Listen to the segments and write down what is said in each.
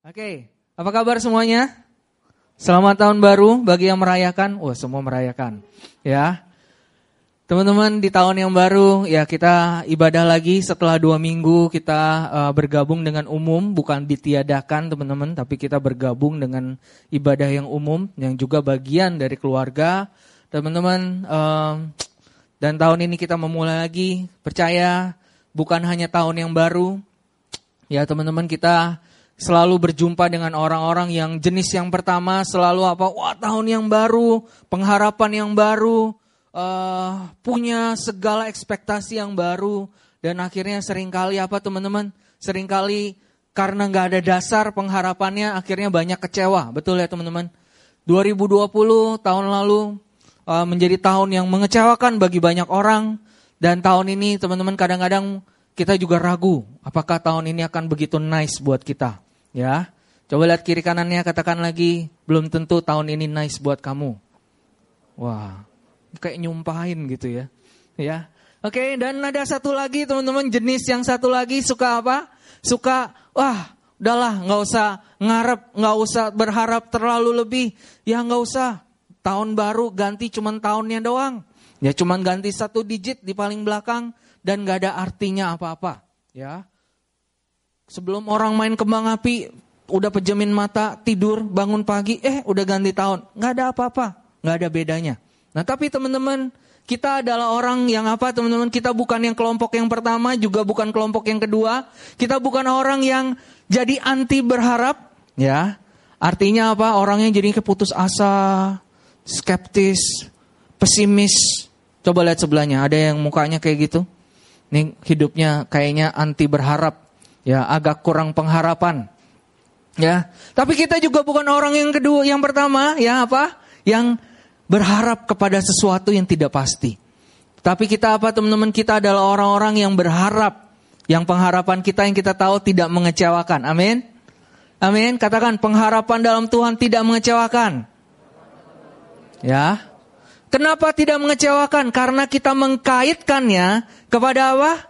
Oke, apa kabar semuanya? Selamat tahun baru bagi yang merayakan. Wah, semua merayakan. Ya. Teman-teman di tahun yang baru ya kita ibadah lagi setelah dua minggu kita uh, bergabung dengan umum bukan ditiadakan teman-teman tapi kita bergabung dengan ibadah yang umum yang juga bagian dari keluarga teman-teman uh, dan tahun ini kita memulai lagi percaya bukan hanya tahun yang baru ya teman-teman kita selalu berjumpa dengan orang-orang yang jenis yang pertama selalu apa? Wah tahun yang baru, pengharapan yang baru, uh, punya segala ekspektasi yang baru dan akhirnya sering kali apa teman-teman? Seringkali karena nggak ada dasar pengharapannya akhirnya banyak kecewa, betul ya teman-teman? 2020 tahun lalu uh, menjadi tahun yang mengecewakan bagi banyak orang dan tahun ini teman-teman kadang-kadang kita juga ragu apakah tahun ini akan begitu nice buat kita. Ya, coba lihat kiri kanannya, katakan lagi, belum tentu tahun ini nice buat kamu. Wah, kayak nyumpahin gitu ya. Ya, oke. dan ada satu lagi teman-teman jenis yang satu lagi suka apa? Suka, wah, udahlah, nggak usah ngarep, nggak usah berharap terlalu lebih. Ya nggak usah. Tahun baru ganti cuman tahunnya doang. Ya cuman ganti satu digit di paling belakang dan nggak ada artinya apa-apa. Ya, Sebelum orang main kembang api, udah pejamin mata, tidur, bangun pagi, eh udah ganti tahun. Nggak ada apa-apa, nggak ada bedanya. Nah tapi teman-teman, kita adalah orang yang apa teman-teman? Kita bukan yang kelompok yang pertama, juga bukan kelompok yang kedua. Kita bukan orang yang jadi anti berharap, ya. Artinya apa? Orang yang jadi keputus asa, skeptis, pesimis. Coba lihat sebelahnya, ada yang mukanya kayak gitu. Nih hidupnya kayaknya anti berharap ya agak kurang pengharapan. Ya, tapi kita juga bukan orang yang kedua, yang pertama, ya apa? Yang berharap kepada sesuatu yang tidak pasti. Tapi kita apa teman-teman? Kita adalah orang-orang yang berharap, yang pengharapan kita yang kita tahu tidak mengecewakan. Amin. Amin. Katakan pengharapan dalam Tuhan tidak mengecewakan. Ya. Kenapa tidak mengecewakan? Karena kita mengkaitkannya kepada apa?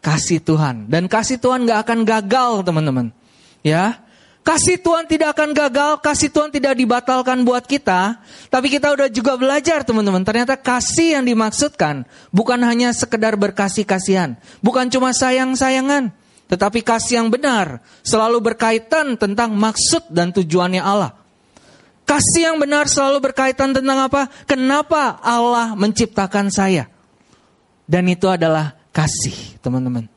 Kasih Tuhan. Dan kasih Tuhan gak akan gagal teman-teman. Ya, Kasih Tuhan tidak akan gagal, kasih Tuhan tidak dibatalkan buat kita. Tapi kita udah juga belajar teman-teman. Ternyata kasih yang dimaksudkan bukan hanya sekedar berkasih kasihan. Bukan cuma sayang-sayangan. Tetapi kasih yang benar selalu berkaitan tentang maksud dan tujuannya Allah. Kasih yang benar selalu berkaitan tentang apa? Kenapa Allah menciptakan saya? Dan itu adalah kasih, teman-teman.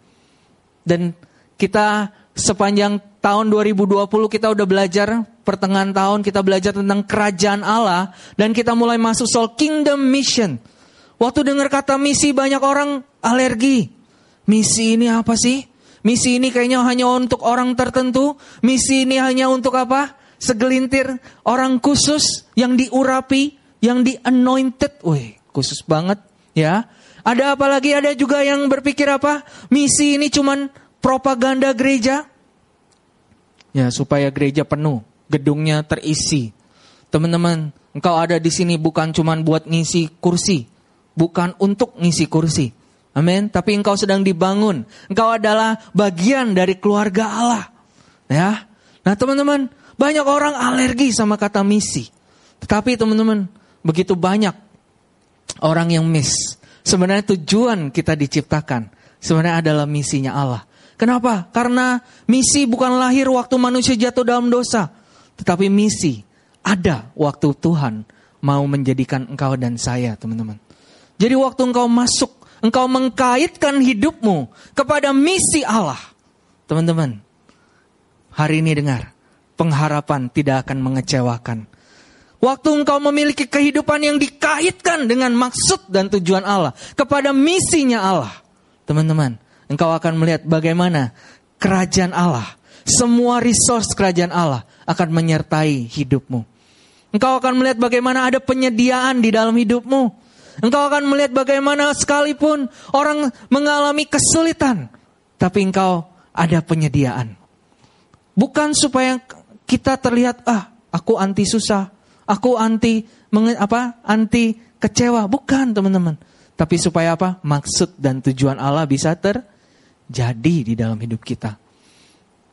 Dan kita sepanjang tahun 2020 kita udah belajar pertengahan tahun kita belajar tentang kerajaan Allah dan kita mulai masuk soal kingdom mission. Waktu dengar kata misi banyak orang alergi. Misi ini apa sih? Misi ini kayaknya hanya untuk orang tertentu. Misi ini hanya untuk apa? Segelintir orang khusus yang diurapi, yang di anointed. Wih, khusus banget ya. Ada apa lagi? Ada juga yang berpikir apa? Misi ini cuman propaganda gereja. Ya, supaya gereja penuh, gedungnya terisi. Teman-teman, engkau ada di sini bukan cuman buat ngisi kursi, bukan untuk ngisi kursi. Amin. Tapi engkau sedang dibangun. Engkau adalah bagian dari keluarga Allah. Ya. Nah, teman-teman, banyak orang alergi sama kata misi. Tetapi teman-teman, begitu banyak orang yang miss Sebenarnya tujuan kita diciptakan sebenarnya adalah misinya Allah. Kenapa? Karena misi bukan lahir waktu manusia jatuh dalam dosa, tetapi misi ada waktu Tuhan mau menjadikan engkau dan saya, teman-teman. Jadi waktu engkau masuk, engkau mengkaitkan hidupmu kepada misi Allah. Teman-teman, hari ini dengar, pengharapan tidak akan mengecewakan. Waktu engkau memiliki kehidupan yang dikaitkan dengan maksud dan tujuan Allah. Kepada misinya Allah. Teman-teman, engkau akan melihat bagaimana kerajaan Allah. Semua resource kerajaan Allah akan menyertai hidupmu. Engkau akan melihat bagaimana ada penyediaan di dalam hidupmu. Engkau akan melihat bagaimana sekalipun orang mengalami kesulitan. Tapi engkau ada penyediaan. Bukan supaya kita terlihat, ah aku anti susah aku anti apa? Anti kecewa, bukan teman-teman. Tapi supaya apa? Maksud dan tujuan Allah bisa terjadi di dalam hidup kita.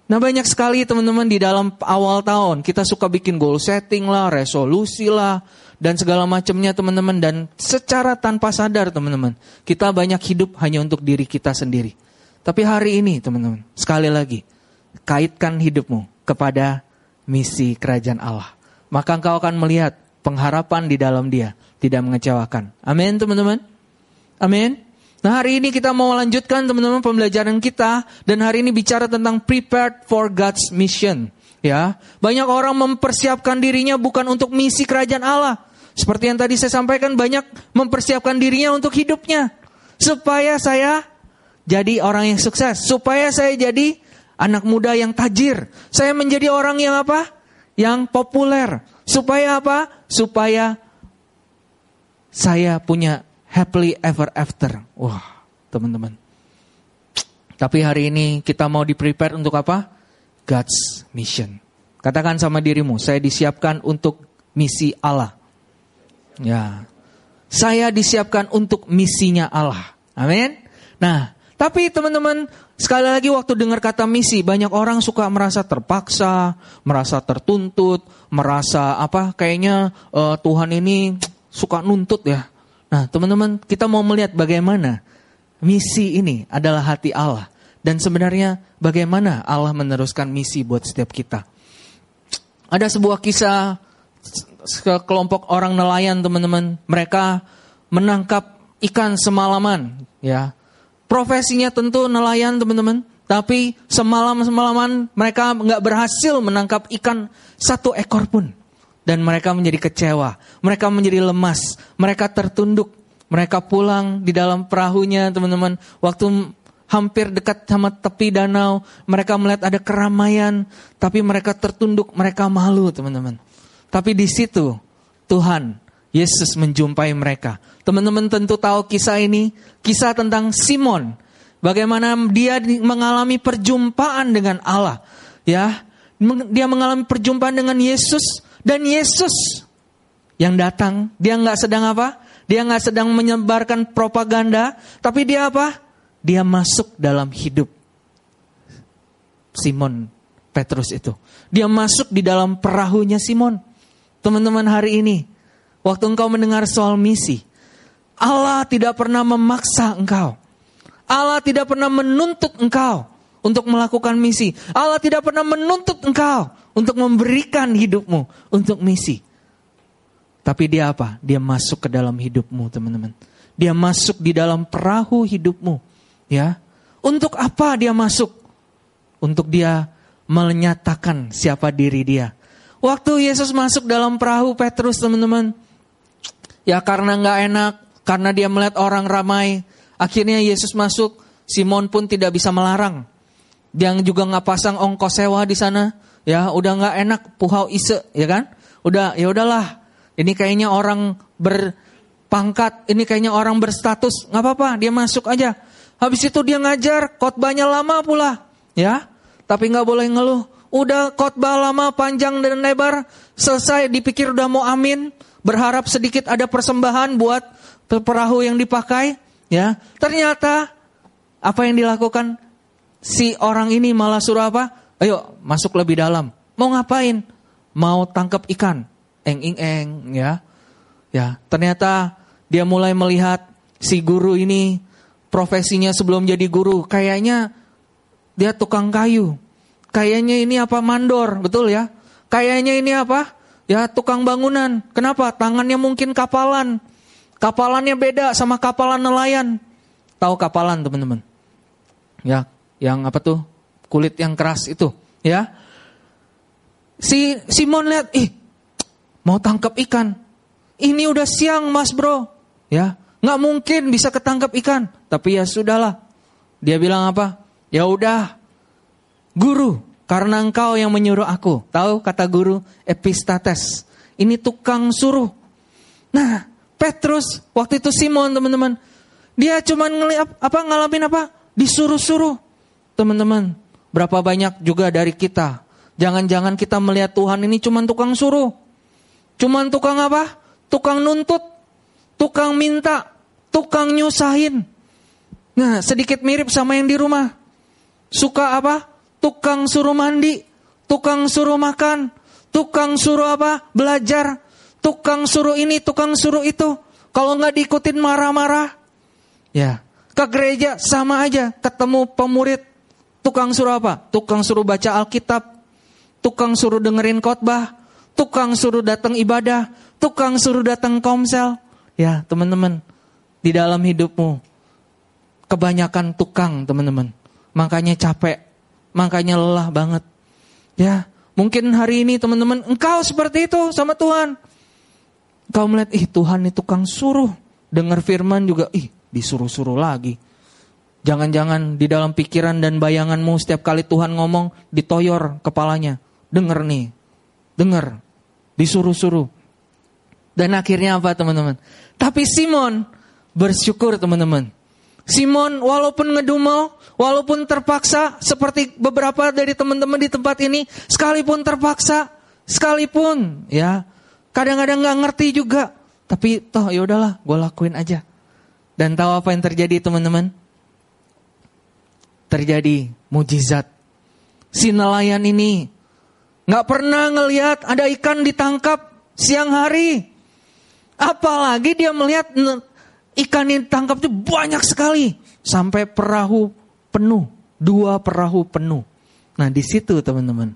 Nah banyak sekali teman-teman di dalam awal tahun kita suka bikin goal setting lah, resolusi lah, dan segala macamnya teman-teman. Dan secara tanpa sadar teman-teman, kita banyak hidup hanya untuk diri kita sendiri. Tapi hari ini teman-teman, sekali lagi, kaitkan hidupmu kepada misi kerajaan Allah. Maka engkau akan melihat pengharapan di dalam dia tidak mengecewakan. Amin teman-teman. Amin. Nah hari ini kita mau lanjutkan teman-teman pembelajaran kita dan hari ini bicara tentang prepared for God's mission. Ya, banyak orang mempersiapkan dirinya bukan untuk misi kerajaan Allah. Seperti yang tadi saya sampaikan banyak mempersiapkan dirinya untuk hidupnya supaya saya jadi orang yang sukses, supaya saya jadi anak muda yang tajir, saya menjadi orang yang apa? Yang populer. Supaya apa? Supaya saya punya happily ever after. Wah, teman-teman. Tapi hari ini kita mau di prepare untuk apa? God's mission. Katakan sama dirimu, saya disiapkan untuk misi Allah. Ya. Saya disiapkan untuk misinya Allah. Amin. Nah, tapi teman-teman, sekali lagi waktu dengar kata misi, banyak orang suka merasa terpaksa, merasa tertuntut, merasa apa kayaknya uh, Tuhan ini suka nuntut ya. Nah, teman-teman, kita mau melihat bagaimana misi ini adalah hati Allah. Dan sebenarnya bagaimana Allah meneruskan misi buat setiap kita. Ada sebuah kisah kelompok orang nelayan, teman-teman. Mereka menangkap ikan semalaman, ya. Profesinya tentu nelayan, teman-teman. Tapi semalam-semalaman mereka nggak berhasil menangkap ikan satu ekor pun dan mereka menjadi kecewa, mereka menjadi lemas, mereka tertunduk, mereka pulang di dalam perahunya, teman-teman. Waktu hampir dekat sama tepi danau, mereka melihat ada keramaian, tapi mereka tertunduk, mereka malu, teman-teman. Tapi di situ Tuhan Yesus menjumpai mereka. Teman-teman tentu tahu kisah ini, kisah tentang Simon. Bagaimana dia mengalami perjumpaan dengan Allah, ya. Dia mengalami perjumpaan dengan Yesus dan Yesus yang datang, dia nggak sedang apa? Dia nggak sedang menyebarkan propaganda, tapi dia apa? Dia masuk dalam hidup Simon Petrus itu. Dia masuk di dalam perahunya Simon. Teman-teman hari ini, waktu engkau mendengar soal misi, Allah tidak pernah memaksa engkau. Allah tidak pernah menuntut engkau untuk melakukan misi. Allah tidak pernah menuntut engkau untuk memberikan hidupmu untuk misi. Tapi dia apa? Dia masuk ke dalam hidupmu, teman-teman. Dia masuk di dalam perahu hidupmu, ya. Untuk apa dia masuk? Untuk dia menyatakan siapa diri dia. Waktu Yesus masuk dalam perahu Petrus, teman-teman, ya karena nggak enak, karena dia melihat orang ramai, akhirnya Yesus masuk. Simon pun tidak bisa melarang. Yang juga nggak pasang ongkos sewa di sana, ya udah nggak enak puhau ise ya kan? Udah ya udahlah. Ini kayaknya orang berpangkat ini kayaknya orang berstatus. Nggak apa-apa dia masuk aja. Habis itu dia ngajar khotbahnya lama pula. Ya tapi nggak boleh ngeluh. Udah khotbah lama panjang dan lebar. Selesai dipikir udah mau amin. Berharap sedikit ada persembahan buat perahu yang dipakai ya ternyata apa yang dilakukan si orang ini malah suruh apa Ayo masuk lebih dalam. Mau ngapain? Mau tangkap ikan. Eng ing eng ya. Ya, ternyata dia mulai melihat si guru ini profesinya sebelum jadi guru kayaknya dia tukang kayu. Kayaknya ini apa mandor, betul ya? Kayaknya ini apa? Ya tukang bangunan. Kenapa? Tangannya mungkin kapalan. Kapalannya beda sama kapalan nelayan. Tahu kapalan teman-teman? Ya, yang apa tuh? kulit yang keras itu, ya. Si Simon lihat, ih, mau tangkap ikan. Ini udah siang, Mas Bro. Ya, nggak mungkin bisa ketangkap ikan. Tapi ya sudahlah. Dia bilang apa? Ya udah, guru, karena engkau yang menyuruh aku. Tahu kata guru epistates. Ini tukang suruh. Nah, Petrus waktu itu Simon teman-teman, dia cuma ngeliat apa ngalamin apa? Disuruh-suruh. Teman-teman, Berapa banyak juga dari kita. Jangan-jangan kita melihat Tuhan ini cuma tukang suruh. Cuma tukang apa? Tukang nuntut. Tukang minta. Tukang nyusahin. Nah sedikit mirip sama yang di rumah. Suka apa? tukang suruh mandi, tukang suruh makan, tukang suruh apa? Belajar, tukang suruh ini, tukang suruh itu. Kalau nggak diikutin marah-marah. Ya, ke gereja sama aja, ketemu pemurid, tukang suruh apa? Tukang suruh baca Alkitab, tukang suruh dengerin khotbah, tukang suruh datang ibadah, tukang suruh datang komsel. Ya, teman-teman, di dalam hidupmu kebanyakan tukang, teman-teman. Makanya capek, makanya lelah banget. Ya, mungkin hari ini teman-teman engkau seperti itu sama Tuhan. Engkau melihat, ih Tuhan itu tukang suruh. Dengar firman juga, ih disuruh-suruh lagi. Jangan-jangan di dalam pikiran dan bayanganmu setiap kali Tuhan ngomong ditoyor kepalanya. Dengar nih, dengar, disuruh-suruh. Dan akhirnya apa teman-teman? Tapi Simon bersyukur teman-teman. Simon walaupun ngedumel, walaupun terpaksa seperti beberapa dari teman-teman di tempat ini, sekalipun terpaksa, sekalipun ya kadang-kadang nggak ngerti juga, tapi toh ya udahlah, gue lakuin aja. Dan tahu apa yang terjadi teman-teman? Terjadi mujizat. Si nelayan ini nggak pernah ngelihat ada ikan ditangkap siang hari. Apalagi dia melihat Ikan yang tangkap itu banyak sekali. Sampai perahu penuh. Dua perahu penuh. Nah di situ teman-teman.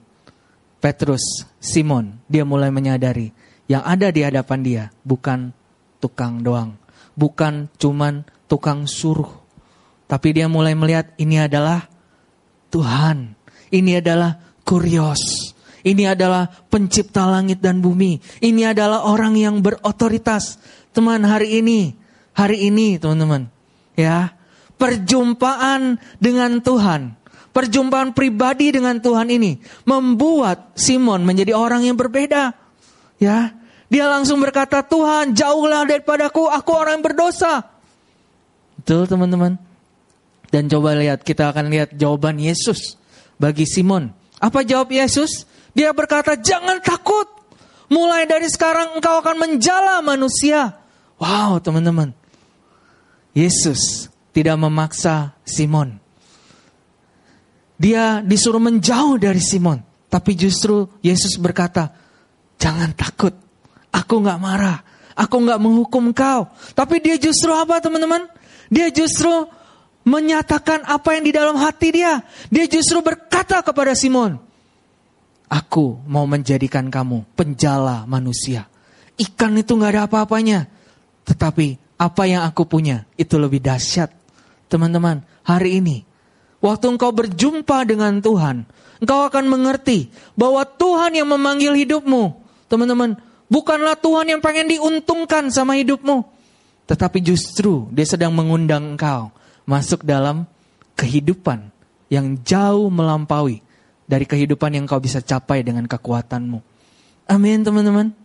Petrus, Simon, dia mulai menyadari. Yang ada di hadapan dia bukan tukang doang. Bukan cuman tukang suruh. Tapi dia mulai melihat ini adalah Tuhan. Ini adalah kurios. Ini adalah pencipta langit dan bumi. Ini adalah orang yang berotoritas. Teman hari ini hari ini teman-teman. Ya, perjumpaan dengan Tuhan, perjumpaan pribadi dengan Tuhan ini membuat Simon menjadi orang yang berbeda. Ya, dia langsung berkata, "Tuhan, jauhlah daripadaku, aku orang yang berdosa." Betul, teman-teman. Dan coba lihat, kita akan lihat jawaban Yesus bagi Simon. Apa jawab Yesus? Dia berkata, "Jangan takut. Mulai dari sekarang engkau akan menjala manusia." Wow, teman-teman. Yesus tidak memaksa Simon. Dia disuruh menjauh dari Simon. Tapi justru Yesus berkata, jangan takut. Aku nggak marah. Aku nggak menghukum kau. Tapi dia justru apa teman-teman? Dia justru menyatakan apa yang di dalam hati dia. Dia justru berkata kepada Simon, Aku mau menjadikan kamu penjala manusia. Ikan itu nggak ada apa-apanya. Tetapi apa yang aku punya itu lebih dahsyat. Teman-teman, hari ini waktu engkau berjumpa dengan Tuhan, engkau akan mengerti bahwa Tuhan yang memanggil hidupmu. Teman-teman, bukanlah Tuhan yang pengen diuntungkan sama hidupmu, tetapi justru dia sedang mengundang engkau masuk dalam kehidupan yang jauh melampaui dari kehidupan yang kau bisa capai dengan kekuatanmu. Amin, teman-teman.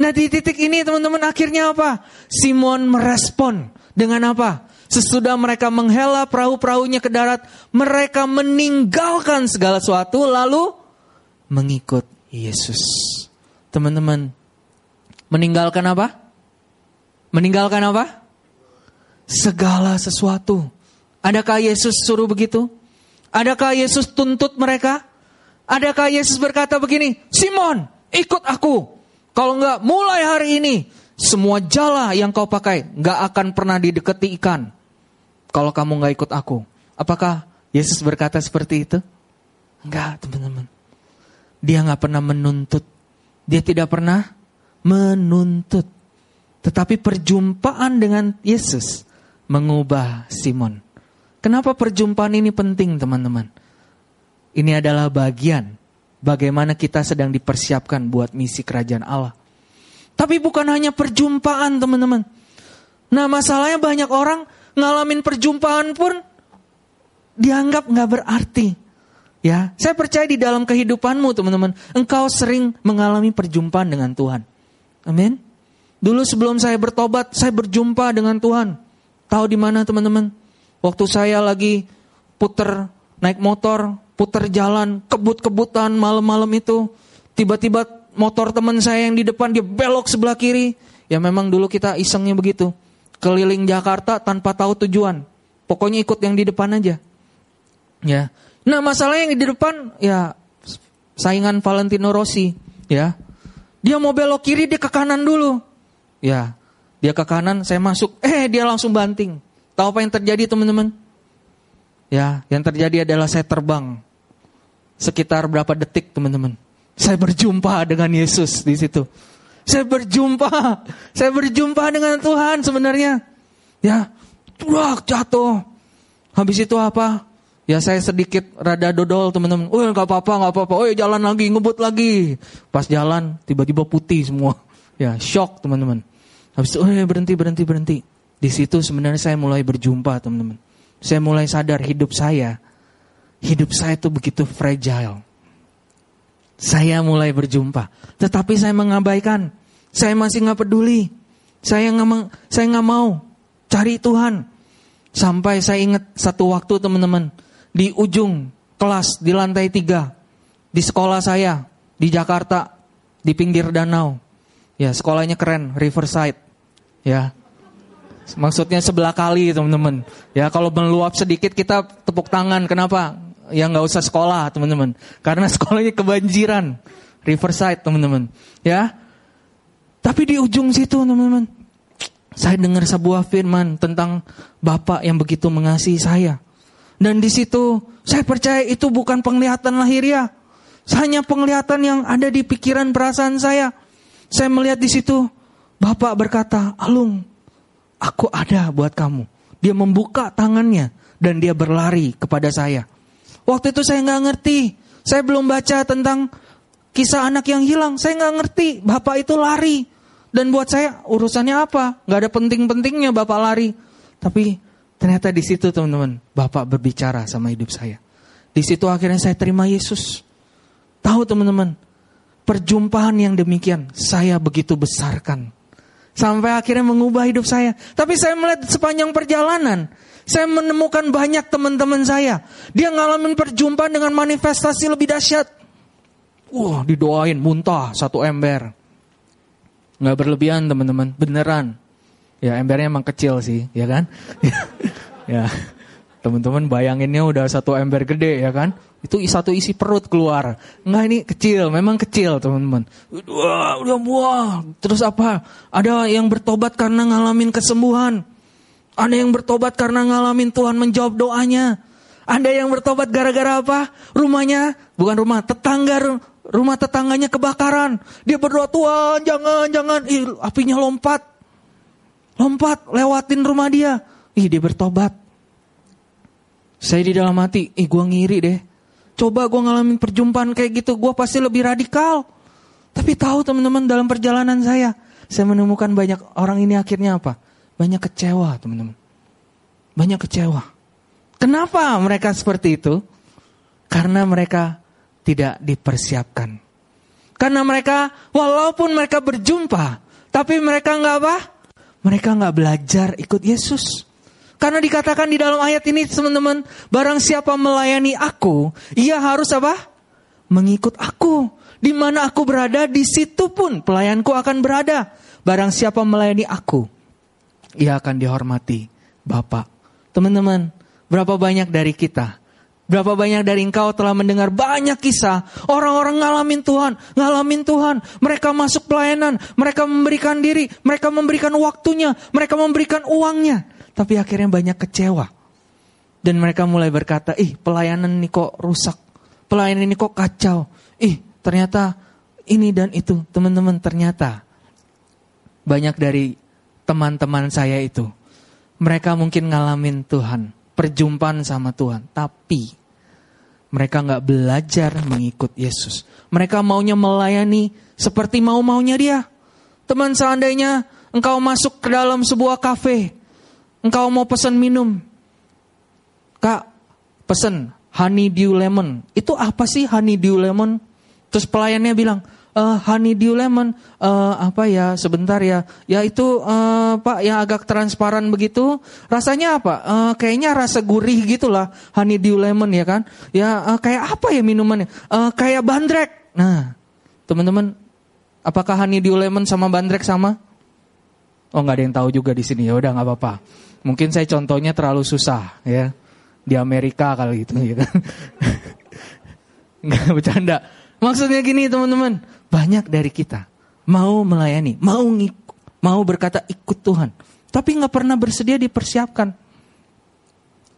Nah di titik ini teman-teman akhirnya apa? Simon merespon dengan apa? Sesudah mereka menghela perahu-perahunya ke darat, mereka meninggalkan segala sesuatu lalu mengikut Yesus. Teman-teman, meninggalkan apa? Meninggalkan apa? Segala sesuatu. Adakah Yesus suruh begitu? Adakah Yesus tuntut mereka? Adakah Yesus berkata begini, Simon, ikut aku. Kalau enggak, mulai hari ini semua jala yang kau pakai enggak akan pernah didekati ikan. Kalau kamu enggak ikut aku. Apakah Yesus berkata seperti itu? Enggak, teman-teman. Dia enggak pernah menuntut. Dia tidak pernah menuntut. Tetapi perjumpaan dengan Yesus mengubah Simon. Kenapa perjumpaan ini penting, teman-teman? Ini adalah bagian bagaimana kita sedang dipersiapkan buat misi kerajaan Allah. Tapi bukan hanya perjumpaan teman-teman. Nah masalahnya banyak orang ngalamin perjumpaan pun dianggap nggak berarti. Ya, saya percaya di dalam kehidupanmu teman-teman, engkau sering mengalami perjumpaan dengan Tuhan. Amin. Dulu sebelum saya bertobat, saya berjumpa dengan Tuhan. Tahu di mana teman-teman? Waktu saya lagi puter naik motor putar jalan, kebut-kebutan malam-malam itu. Tiba-tiba motor teman saya yang di depan dia belok sebelah kiri. Ya memang dulu kita isengnya begitu. Keliling Jakarta tanpa tahu tujuan. Pokoknya ikut yang di depan aja. Ya, Nah masalahnya yang di depan ya saingan Valentino Rossi ya. Dia mau belok kiri dia ke kanan dulu. Ya, dia ke kanan saya masuk, eh dia langsung banting. Tahu apa yang terjadi teman-teman? Ya, yang terjadi adalah saya terbang sekitar berapa detik teman-teman. Saya berjumpa dengan Yesus di situ. Saya berjumpa, saya berjumpa dengan Tuhan sebenarnya. Ya, wah jatuh. Habis itu apa? Ya saya sedikit rada dodol teman-teman. Oh nggak apa-apa nggak apa-apa. Oh jalan lagi ngebut lagi. Pas jalan tiba-tiba putih semua. Ya shock teman-teman. Habis itu oh berhenti berhenti berhenti. Di situ sebenarnya saya mulai berjumpa teman-teman. Saya mulai sadar hidup saya. Hidup saya itu begitu fragile. Saya mulai berjumpa. Tetapi saya mengabaikan. Saya masih nggak peduli. Saya nggak saya nggak mau cari Tuhan. Sampai saya ingat satu waktu teman-teman di ujung kelas di lantai tiga di sekolah saya di Jakarta di pinggir danau. Ya sekolahnya keren Riverside. Ya maksudnya sebelah kali teman-teman. Ya kalau meluap sedikit kita tepuk tangan. Kenapa? Ya nggak usah sekolah teman-teman. Karena sekolahnya kebanjiran Riverside teman-teman. Ya. Tapi di ujung situ teman-teman. Saya dengar sebuah firman tentang Bapak yang begitu mengasihi saya. Dan di situ saya percaya itu bukan penglihatan lahiriah. Hanya penglihatan yang ada di pikiran perasaan saya. Saya melihat di situ Bapak berkata, Alung, aku ada buat kamu. Dia membuka tangannya dan dia berlari kepada saya. Waktu itu saya nggak ngerti. Saya belum baca tentang kisah anak yang hilang. Saya nggak ngerti. Bapak itu lari. Dan buat saya urusannya apa? Nggak ada penting-pentingnya Bapak lari. Tapi Ternyata di situ teman-teman, Bapak berbicara sama hidup saya. Di situ akhirnya saya terima Yesus. Tahu teman-teman, perjumpaan yang demikian saya begitu besarkan. Sampai akhirnya mengubah hidup saya. Tapi saya melihat sepanjang perjalanan, saya menemukan banyak teman-teman saya. Dia ngalamin perjumpaan dengan manifestasi lebih dahsyat. Wah, didoain muntah satu ember. Nggak berlebihan teman-teman, beneran. Ya embernya emang kecil sih, ya kan? ya, teman-teman bayanginnya udah satu ember gede ya kan? Itu satu isi perut keluar. Enggak ini kecil, memang kecil teman-teman. Wah, udah buah. Terus apa? Ada yang bertobat karena ngalamin kesembuhan. Ada yang bertobat karena ngalamin Tuhan menjawab doanya. Ada yang bertobat gara-gara apa? Rumahnya, bukan rumah, tetangga rumah tetangganya kebakaran. Dia berdoa, Tuhan jangan, jangan. Ih, apinya lompat. Lompat, lewatin rumah dia. Ih, dia bertobat. Saya di dalam hati, ih gue ngiri deh. Coba gue ngalamin perjumpaan kayak gitu, gue pasti lebih radikal. Tapi tahu teman-teman dalam perjalanan saya, saya menemukan banyak orang ini akhirnya apa? Banyak kecewa teman-teman. Banyak kecewa. Kenapa mereka seperti itu? Karena mereka tidak dipersiapkan. Karena mereka, walaupun mereka berjumpa, tapi mereka nggak apa? Mereka nggak belajar ikut Yesus. Karena dikatakan di dalam ayat ini teman-teman, barang siapa melayani aku, ia harus apa? Mengikut aku. Di mana aku berada, di situ pun pelayanku akan berada. Barang siapa melayani aku, ia akan dihormati Bapak. Teman-teman, berapa banyak dari kita Berapa banyak dari engkau telah mendengar banyak kisah orang-orang ngalamin Tuhan, ngalamin Tuhan. Mereka masuk pelayanan, mereka memberikan diri, mereka memberikan waktunya, mereka memberikan uangnya. Tapi akhirnya banyak kecewa. Dan mereka mulai berkata, ih pelayanan ini kok rusak, pelayanan ini kok kacau. Ih ternyata ini dan itu. Teman-teman ternyata banyak dari teman-teman saya itu. Mereka mungkin ngalamin Tuhan perjumpaan sama Tuhan, tapi mereka nggak belajar mengikut Yesus. Mereka maunya melayani seperti mau-maunya dia. Teman seandainya engkau masuk ke dalam sebuah kafe, engkau mau pesan minum, kak pesan honey dew lemon. Itu apa sih honey dew lemon? Terus pelayannya bilang, uh, honey dew lemon. Uh, apa ya sebentar ya. Ya itu uh, pak yang agak transparan begitu. Rasanya apa? Uh, kayaknya rasa gurih gitulah honey dew lemon ya kan? Ya uh, kayak apa ya minumannya? Uh, kayak bandrek. Nah teman-teman apakah honey dew lemon sama bandrek sama? Oh nggak ada yang tahu juga di sini. Ya udah nggak apa-apa. Mungkin saya contohnya terlalu susah ya. Di Amerika kali gitu ya kan. Nggak bercanda. Maksudnya gini teman-teman, banyak dari kita mau melayani, mau ngikut, mau berkata ikut Tuhan, tapi nggak pernah bersedia dipersiapkan.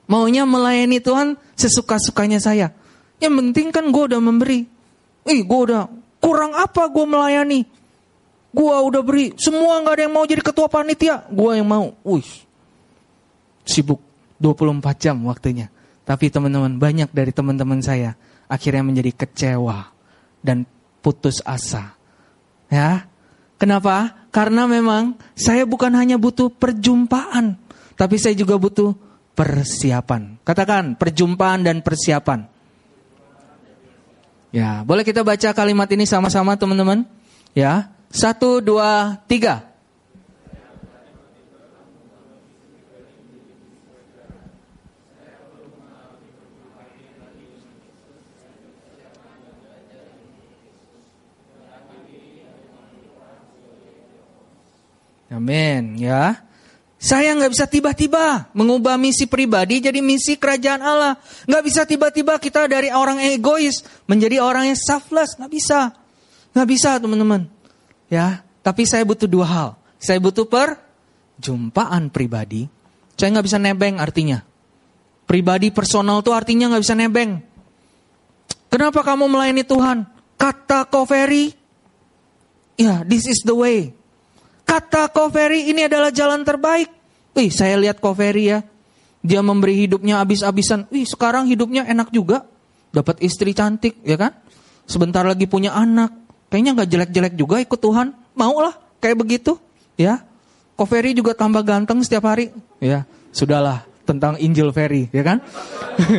Maunya melayani Tuhan sesuka-sukanya saya. Yang penting kan gue udah memberi. Ih, gue udah kurang apa gue melayani? Gue udah beri. Semua nggak ada yang mau jadi ketua panitia. Gue yang mau. Wih, sibuk 24 jam waktunya. Tapi teman-teman, banyak dari teman-teman saya akhirnya menjadi kecewa dan putus asa. Ya, kenapa? Karena memang saya bukan hanya butuh perjumpaan, tapi saya juga butuh persiapan. Katakan perjumpaan dan persiapan. Ya, boleh kita baca kalimat ini sama-sama teman-teman? Ya, satu, dua, tiga. Amin, ya. Saya nggak bisa tiba-tiba mengubah misi pribadi jadi misi kerajaan Allah. Nggak bisa tiba-tiba kita dari orang egois menjadi orang yang selfless. Nggak bisa. Nggak bisa teman-teman. Ya, tapi saya butuh dua hal. Saya butuh perjumpaan pribadi. Saya nggak bisa nebeng artinya. Pribadi personal itu artinya nggak bisa nebeng. Kenapa kamu melayani Tuhan? Kata Koveri, ya this is the way. Kata Koveri ini adalah jalan terbaik. Wih, saya lihat Koveri ya. Dia memberi hidupnya habis-habisan. Wih, sekarang hidupnya enak juga. Dapat istri cantik, ya kan? Sebentar lagi punya anak. Kayaknya nggak jelek-jelek juga ikut Tuhan. Mau lah, kayak begitu. Ya, Koveri juga tambah ganteng setiap hari. Ya, sudahlah tentang Injil Ferry, ya kan?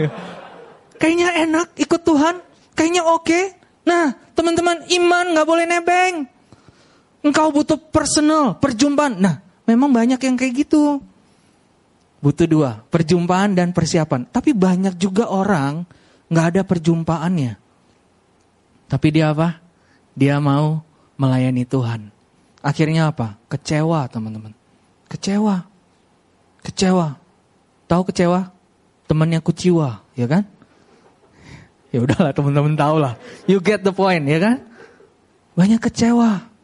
Kayaknya enak ikut Tuhan. Kayaknya oke. Nah, teman-teman, iman nggak boleh nebeng. Engkau butuh personal, perjumpaan. Nah, memang banyak yang kayak gitu. Butuh dua, perjumpaan dan persiapan. Tapi banyak juga orang nggak ada perjumpaannya. Tapi dia apa? Dia mau melayani Tuhan. Akhirnya apa? Kecewa teman-teman. Kecewa. Kecewa. Tahu kecewa? Temannya kuciwa, ya kan? Ya udahlah teman-teman tahu lah. You get the point, ya kan? Banyak kecewa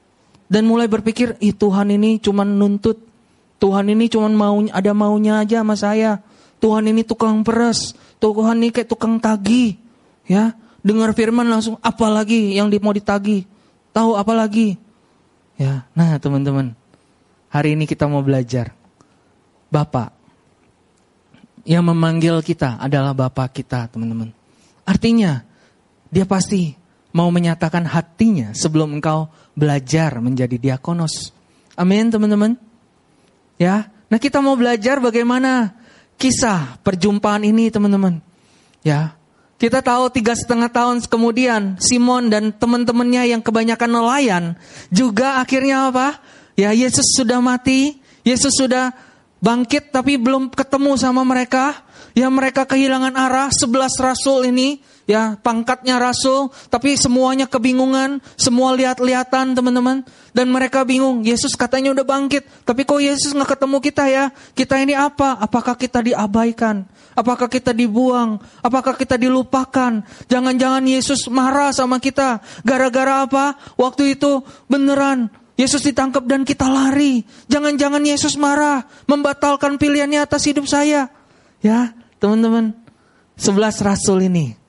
dan mulai berpikir, ih Tuhan ini cuma nuntut. Tuhan ini cuma mau ada maunya aja sama saya. Tuhan ini tukang peres. Tuhan ini kayak tukang tagi. Ya, dengar firman langsung apa lagi yang mau ditagi? Tahu apa lagi? Ya, nah teman-teman, hari ini kita mau belajar. Bapak yang memanggil kita adalah Bapak kita, teman-teman. Artinya, dia pasti mau menyatakan hatinya sebelum engkau belajar menjadi diakonos. Amin teman-teman. Ya, nah kita mau belajar bagaimana kisah perjumpaan ini teman-teman. Ya, kita tahu tiga setengah tahun kemudian Simon dan teman-temannya yang kebanyakan nelayan juga akhirnya apa? Ya Yesus sudah mati, Yesus sudah bangkit tapi belum ketemu sama mereka. Ya mereka kehilangan arah, sebelas rasul ini ya pangkatnya rasul, tapi semuanya kebingungan, semua lihat-lihatan teman-teman, dan mereka bingung. Yesus katanya udah bangkit, tapi kok Yesus nggak ketemu kita ya? Kita ini apa? Apakah kita diabaikan? Apakah kita dibuang? Apakah kita dilupakan? Jangan-jangan Yesus marah sama kita. Gara-gara apa? Waktu itu beneran Yesus ditangkap dan kita lari. Jangan-jangan Yesus marah, membatalkan pilihannya atas hidup saya. Ya, teman-teman, sebelas rasul ini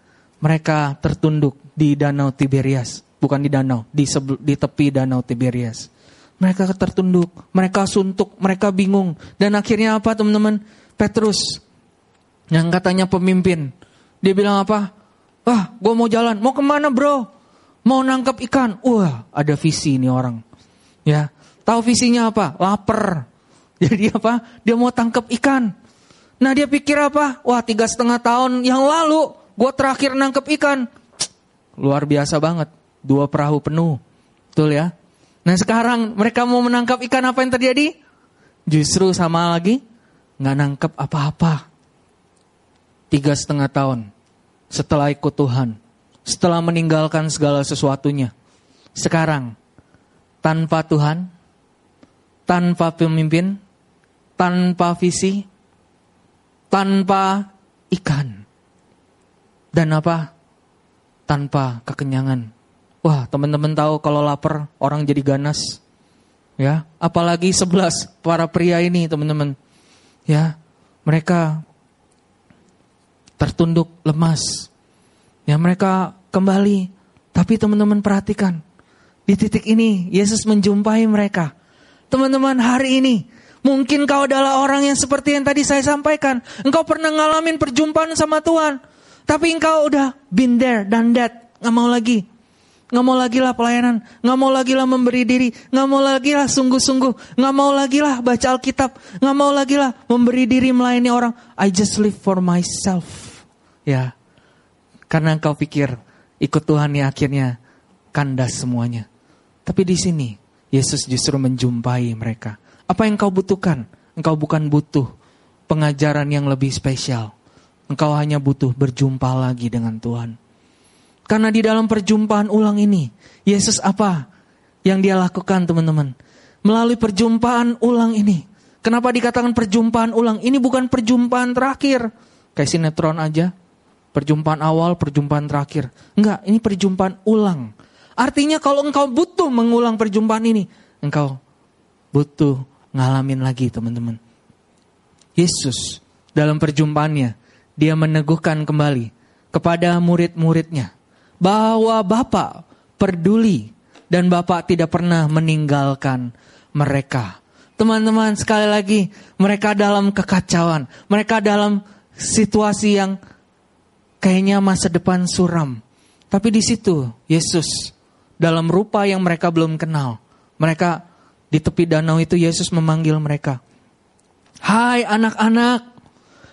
mereka tertunduk di danau Tiberias, bukan di danau, di, di tepi danau Tiberias. Mereka tertunduk, mereka suntuk, mereka bingung. Dan akhirnya apa teman-teman? Petrus yang katanya pemimpin. Dia bilang apa? Wah, gue mau jalan. Mau ke mana bro? Mau nangkap ikan. Wah, ada visi ini orang. Ya, tahu visinya apa? Laper. Jadi apa? Dia mau tangkap ikan. Nah dia pikir apa? Wah tiga setengah tahun yang lalu gue terakhir nangkep ikan. Luar biasa banget. Dua perahu penuh. Betul ya? Nah sekarang mereka mau menangkap ikan apa yang terjadi? Justru sama lagi nggak nangkep apa-apa. Tiga setengah tahun setelah ikut Tuhan, setelah meninggalkan segala sesuatunya. Sekarang tanpa Tuhan, tanpa pemimpin, tanpa visi, tanpa ikan. Dan apa? Tanpa kekenyangan. Wah, teman-teman tahu kalau lapar orang jadi ganas. Ya, apalagi sebelas para pria ini, teman-teman. Ya, mereka tertunduk lemas. Ya, mereka kembali. Tapi teman-teman perhatikan, di titik ini Yesus menjumpai mereka. Teman-teman, hari ini mungkin kau adalah orang yang seperti yang tadi saya sampaikan. Engkau pernah ngalamin perjumpaan sama Tuhan. Tapi engkau udah been there, done that. Gak mau lagi. Gak mau lagi lah pelayanan. Gak mau lagi lah memberi diri. Gak mau lagi lah sungguh-sungguh. Gak mau lagi lah baca Alkitab. Gak mau lagi lah memberi diri melayani orang. I just live for myself. Ya. Karena engkau pikir ikut Tuhan ya akhirnya kandas semuanya. Tapi di sini Yesus justru menjumpai mereka. Apa yang kau butuhkan? Engkau bukan butuh pengajaran yang lebih spesial. Engkau hanya butuh berjumpa lagi dengan Tuhan. Karena di dalam perjumpaan ulang ini, Yesus apa yang dia lakukan teman-teman? Melalui perjumpaan ulang ini. Kenapa dikatakan perjumpaan ulang? Ini bukan perjumpaan terakhir. Kayak sinetron aja. Perjumpaan awal, perjumpaan terakhir. Enggak, ini perjumpaan ulang. Artinya kalau engkau butuh mengulang perjumpaan ini, engkau butuh ngalamin lagi teman-teman. Yesus dalam perjumpaannya dia meneguhkan kembali kepada murid-muridnya bahwa Bapak peduli dan Bapak tidak pernah meninggalkan mereka. Teman-teman, sekali lagi, mereka dalam kekacauan, mereka dalam situasi yang kayaknya masa depan suram. Tapi di situ Yesus dalam rupa yang mereka belum kenal. Mereka di tepi danau itu Yesus memanggil mereka. Hai anak-anak,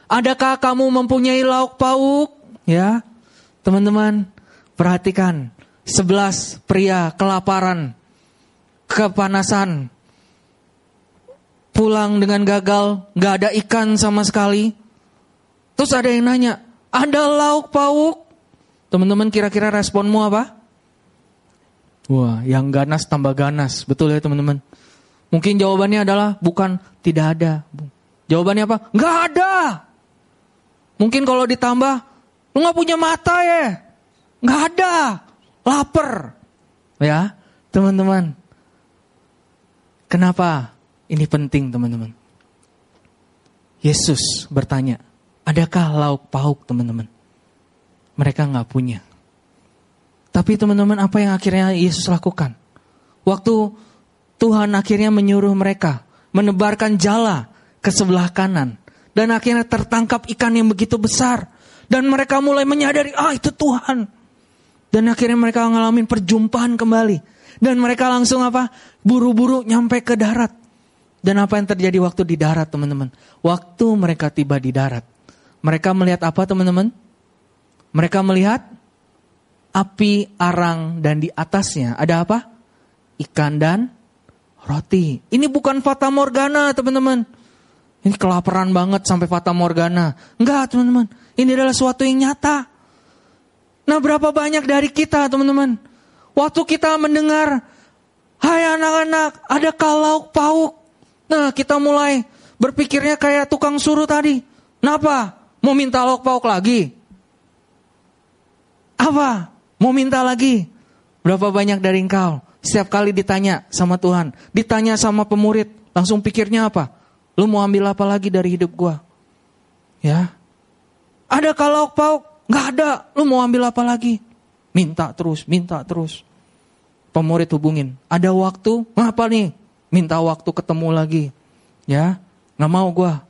Adakah kamu mempunyai lauk pauk? Ya, teman-teman, perhatikan. Sebelas pria kelaparan, kepanasan, pulang dengan gagal, gak ada ikan sama sekali. Terus ada yang nanya, ada lauk pauk? Teman-teman kira-kira responmu apa? Wah, yang ganas tambah ganas. Betul ya teman-teman? Mungkin jawabannya adalah bukan tidak ada. Jawabannya apa? Gak ada. Mungkin kalau ditambah, lu gak punya mata ya? Gak ada, lapar. Ya, teman-teman. Kenapa ini penting teman-teman? Yesus bertanya, adakah lauk pauk teman-teman? Mereka gak punya. Tapi teman-teman apa yang akhirnya Yesus lakukan? Waktu Tuhan akhirnya menyuruh mereka menebarkan jala ke sebelah kanan. Dan akhirnya tertangkap ikan yang begitu besar. Dan mereka mulai menyadari, ah itu Tuhan. Dan akhirnya mereka ngalamin perjumpaan kembali. Dan mereka langsung apa? Buru-buru nyampe ke darat. Dan apa yang terjadi waktu di darat teman-teman? Waktu mereka tiba di darat. Mereka melihat apa teman-teman? Mereka melihat api arang dan di atasnya ada apa? Ikan dan roti. Ini bukan fata morgana teman-teman. Ini kelaparan banget sampai fata morgana. Enggak teman-teman, ini adalah suatu yang nyata. Nah berapa banyak dari kita teman-teman. Waktu kita mendengar, hai anak-anak ada kalau pauk. Nah kita mulai berpikirnya kayak tukang suruh tadi. Kenapa? Mau minta lauk pauk lagi? Apa? Mau minta lagi? Berapa banyak dari engkau? Setiap kali ditanya sama Tuhan, ditanya sama pemurid, langsung pikirnya apa? Lu mau ambil apa lagi dari hidup gua? Ya. Ada kalau pauk? Nggak ada. Lu mau ambil apa lagi? Minta terus, minta terus. Pemurid hubungin. Ada waktu? Apa nih? Minta waktu ketemu lagi. Ya. Nggak mau gua.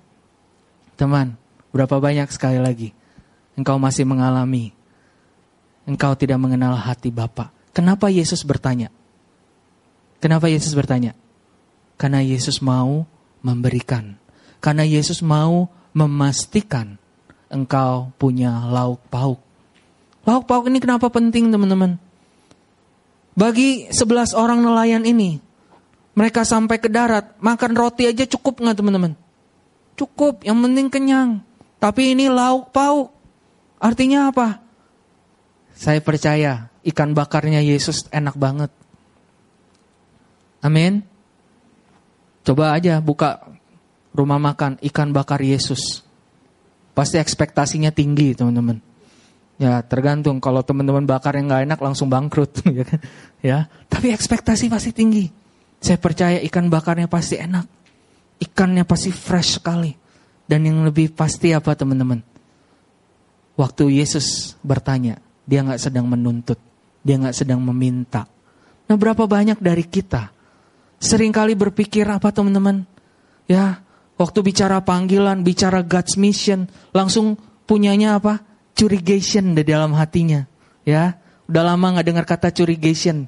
Teman, berapa banyak sekali lagi engkau masih mengalami engkau tidak mengenal hati Bapa. Kenapa Yesus bertanya? Kenapa Yesus bertanya? Karena Yesus mau memberikan. Karena Yesus mau memastikan engkau punya lauk pauk. Lauk pauk ini kenapa penting teman-teman? Bagi sebelas orang nelayan ini, mereka sampai ke darat, makan roti aja cukup nggak teman-teman? Cukup, yang penting kenyang. Tapi ini lauk pauk. Artinya apa? Saya percaya ikan bakarnya Yesus enak banget. Amin. Coba aja buka rumah makan ikan bakar Yesus. pasti ekspektasinya tinggi teman-teman. Ya tergantung kalau teman-teman bakar yang nggak enak langsung bangkrut ya kan. Ya, tapi ekspektasi pasti tinggi. Saya percaya ikan bakarnya pasti enak. Ikannya pasti fresh sekali. Dan yang lebih pasti apa teman-teman? Waktu Yesus bertanya, dia nggak sedang menuntut, dia nggak sedang meminta. Nah berapa banyak dari kita sering kali berpikir apa teman-teman? Ya, waktu bicara panggilan, bicara God's mission, langsung punyanya apa? Curigation di dalam hatinya. Ya, udah lama nggak dengar kata curigation.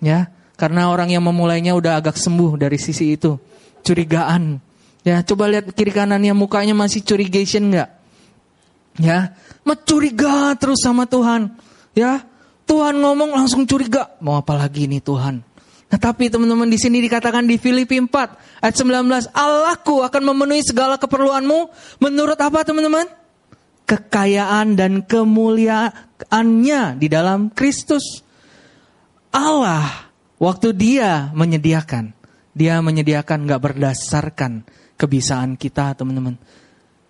Ya, karena orang yang memulainya udah agak sembuh dari sisi itu. Curigaan. Ya, coba lihat kiri kanannya mukanya masih curigation nggak? Ya, mencuriga terus sama Tuhan. Ya, Tuhan ngomong langsung curiga. Mau apa lagi nih Tuhan? Nah, tapi teman-teman di sini dikatakan di Filipi 4 ayat 19, Allahku akan memenuhi segala keperluanmu menurut apa teman-teman? Kekayaan dan kemuliaannya di dalam Kristus. Allah waktu dia menyediakan, dia menyediakan gak berdasarkan kebisaan kita teman-teman.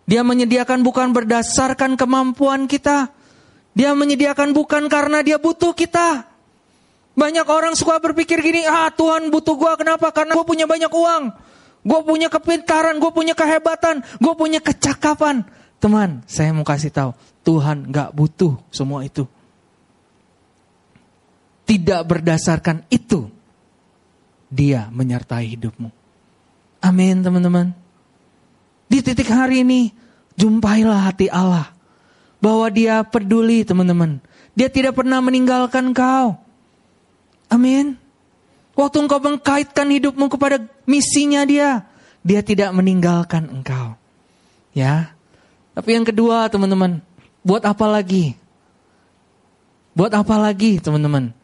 Dia menyediakan bukan berdasarkan kemampuan kita. Dia menyediakan bukan karena dia butuh kita. Banyak orang suka berpikir gini, ah Tuhan butuh gue kenapa? Karena gue punya banyak uang. Gue punya kepintaran, gue punya kehebatan, gue punya kecakapan. Teman, saya mau kasih tahu, Tuhan gak butuh semua itu. Tidak berdasarkan itu, dia menyertai hidupmu. Amin teman-teman. Di titik hari ini, jumpailah hati Allah. Bahwa dia peduli teman-teman. Dia tidak pernah meninggalkan kau. Amin. Waktu engkau mengkaitkan hidupmu kepada misinya dia, dia tidak meninggalkan engkau. Ya. Tapi yang kedua, teman-teman, buat apa lagi? Buat apa lagi, teman-teman?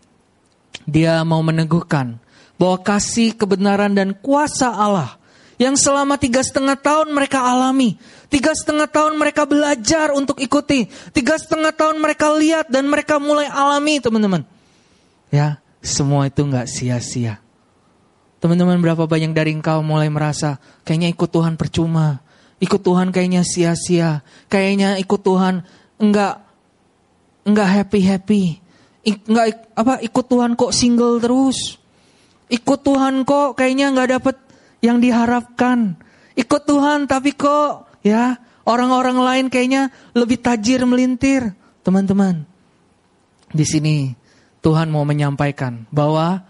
Dia mau meneguhkan bahwa kasih, kebenaran, dan kuasa Allah yang selama tiga setengah tahun mereka alami. Tiga setengah tahun mereka belajar untuk ikuti. Tiga setengah tahun mereka lihat dan mereka mulai alami teman-teman. Ya, semua itu nggak sia-sia. Teman-teman berapa banyak dari engkau mulai merasa kayaknya ikut Tuhan percuma. Ikut Tuhan kayaknya sia-sia. Kayaknya ikut Tuhan enggak enggak happy-happy. Enggak apa ikut Tuhan kok single terus. Ikut Tuhan kok kayaknya enggak dapat yang diharapkan. Ikut Tuhan tapi kok ya orang-orang lain kayaknya lebih tajir melintir. Teman-teman, di sini Tuhan mau menyampaikan bahwa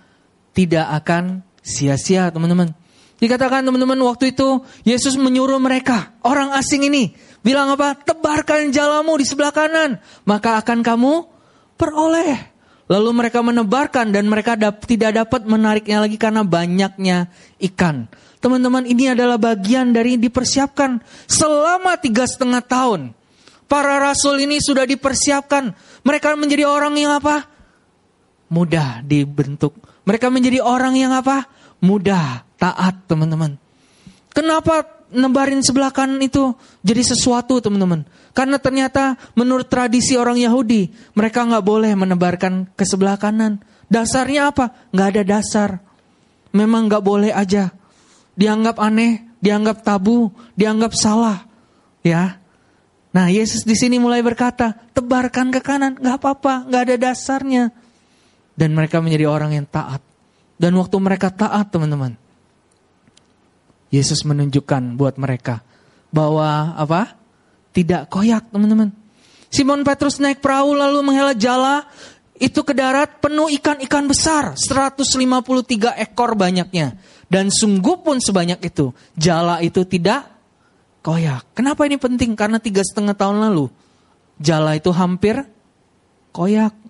tidak akan sia-sia teman-teman. Dikatakan teman-teman waktu itu Yesus menyuruh mereka, orang asing ini, bilang apa? Tebarkan jalamu di sebelah kanan, maka akan kamu peroleh. Lalu mereka menebarkan dan mereka dap tidak dapat menariknya lagi karena banyaknya ikan. Teman-teman ini adalah bagian dari dipersiapkan selama tiga setengah tahun. Para rasul ini sudah dipersiapkan. Mereka menjadi orang yang apa? Mudah dibentuk. Mereka menjadi orang yang apa? Mudah, taat teman-teman. Kenapa nebarin sebelah kanan itu jadi sesuatu teman-teman? Karena ternyata menurut tradisi orang Yahudi, mereka nggak boleh menebarkan ke sebelah kanan. Dasarnya apa? Nggak ada dasar. Memang nggak boleh aja. Dianggap aneh, dianggap tabu, dianggap salah. Ya, Nah Yesus di sini mulai berkata, tebarkan ke kanan, nggak apa-apa, nggak ada dasarnya dan mereka menjadi orang yang taat. Dan waktu mereka taat, teman-teman, Yesus menunjukkan buat mereka bahwa apa? Tidak koyak, teman-teman. Simon Petrus naik perahu lalu menghela jala itu ke darat penuh ikan-ikan besar, 153 ekor banyaknya. Dan sungguh pun sebanyak itu, jala itu tidak koyak. Kenapa ini penting? Karena tiga setengah tahun lalu, jala itu hampir koyak.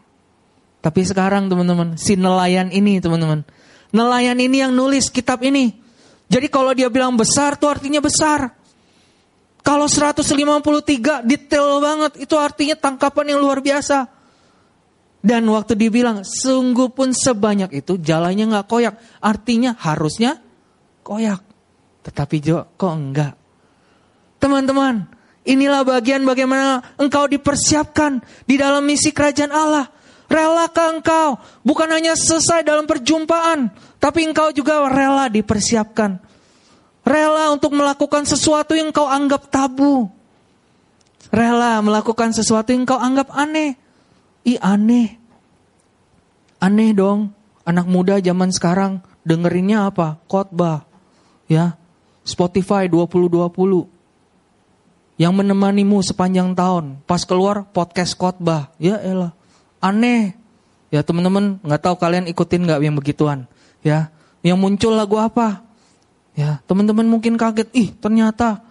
Tapi sekarang teman-teman, si nelayan ini teman-teman. Nelayan ini yang nulis kitab ini. Jadi kalau dia bilang besar tuh artinya besar. Kalau 153 detail banget itu artinya tangkapan yang luar biasa. Dan waktu dibilang sungguh pun sebanyak itu jalannya nggak koyak. Artinya harusnya koyak. Tetapi jo, kok enggak. Teman-teman, inilah bagian bagaimana engkau dipersiapkan di dalam misi kerajaan Allah. Relakah engkau bukan hanya selesai dalam perjumpaan, tapi engkau juga rela dipersiapkan. Rela untuk melakukan sesuatu yang engkau anggap tabu. Rela melakukan sesuatu yang kau anggap aneh. Ih aneh. Aneh dong. Anak muda zaman sekarang dengerinnya apa? Khotbah. Ya. Spotify 2020. Yang menemanimu sepanjang tahun. Pas keluar podcast khotbah. Ya elah. Aneh. Ya teman-teman nggak tahu kalian ikutin nggak yang begituan. Ya. Yang muncul lagu apa? Ya teman-teman mungkin kaget. Ih ternyata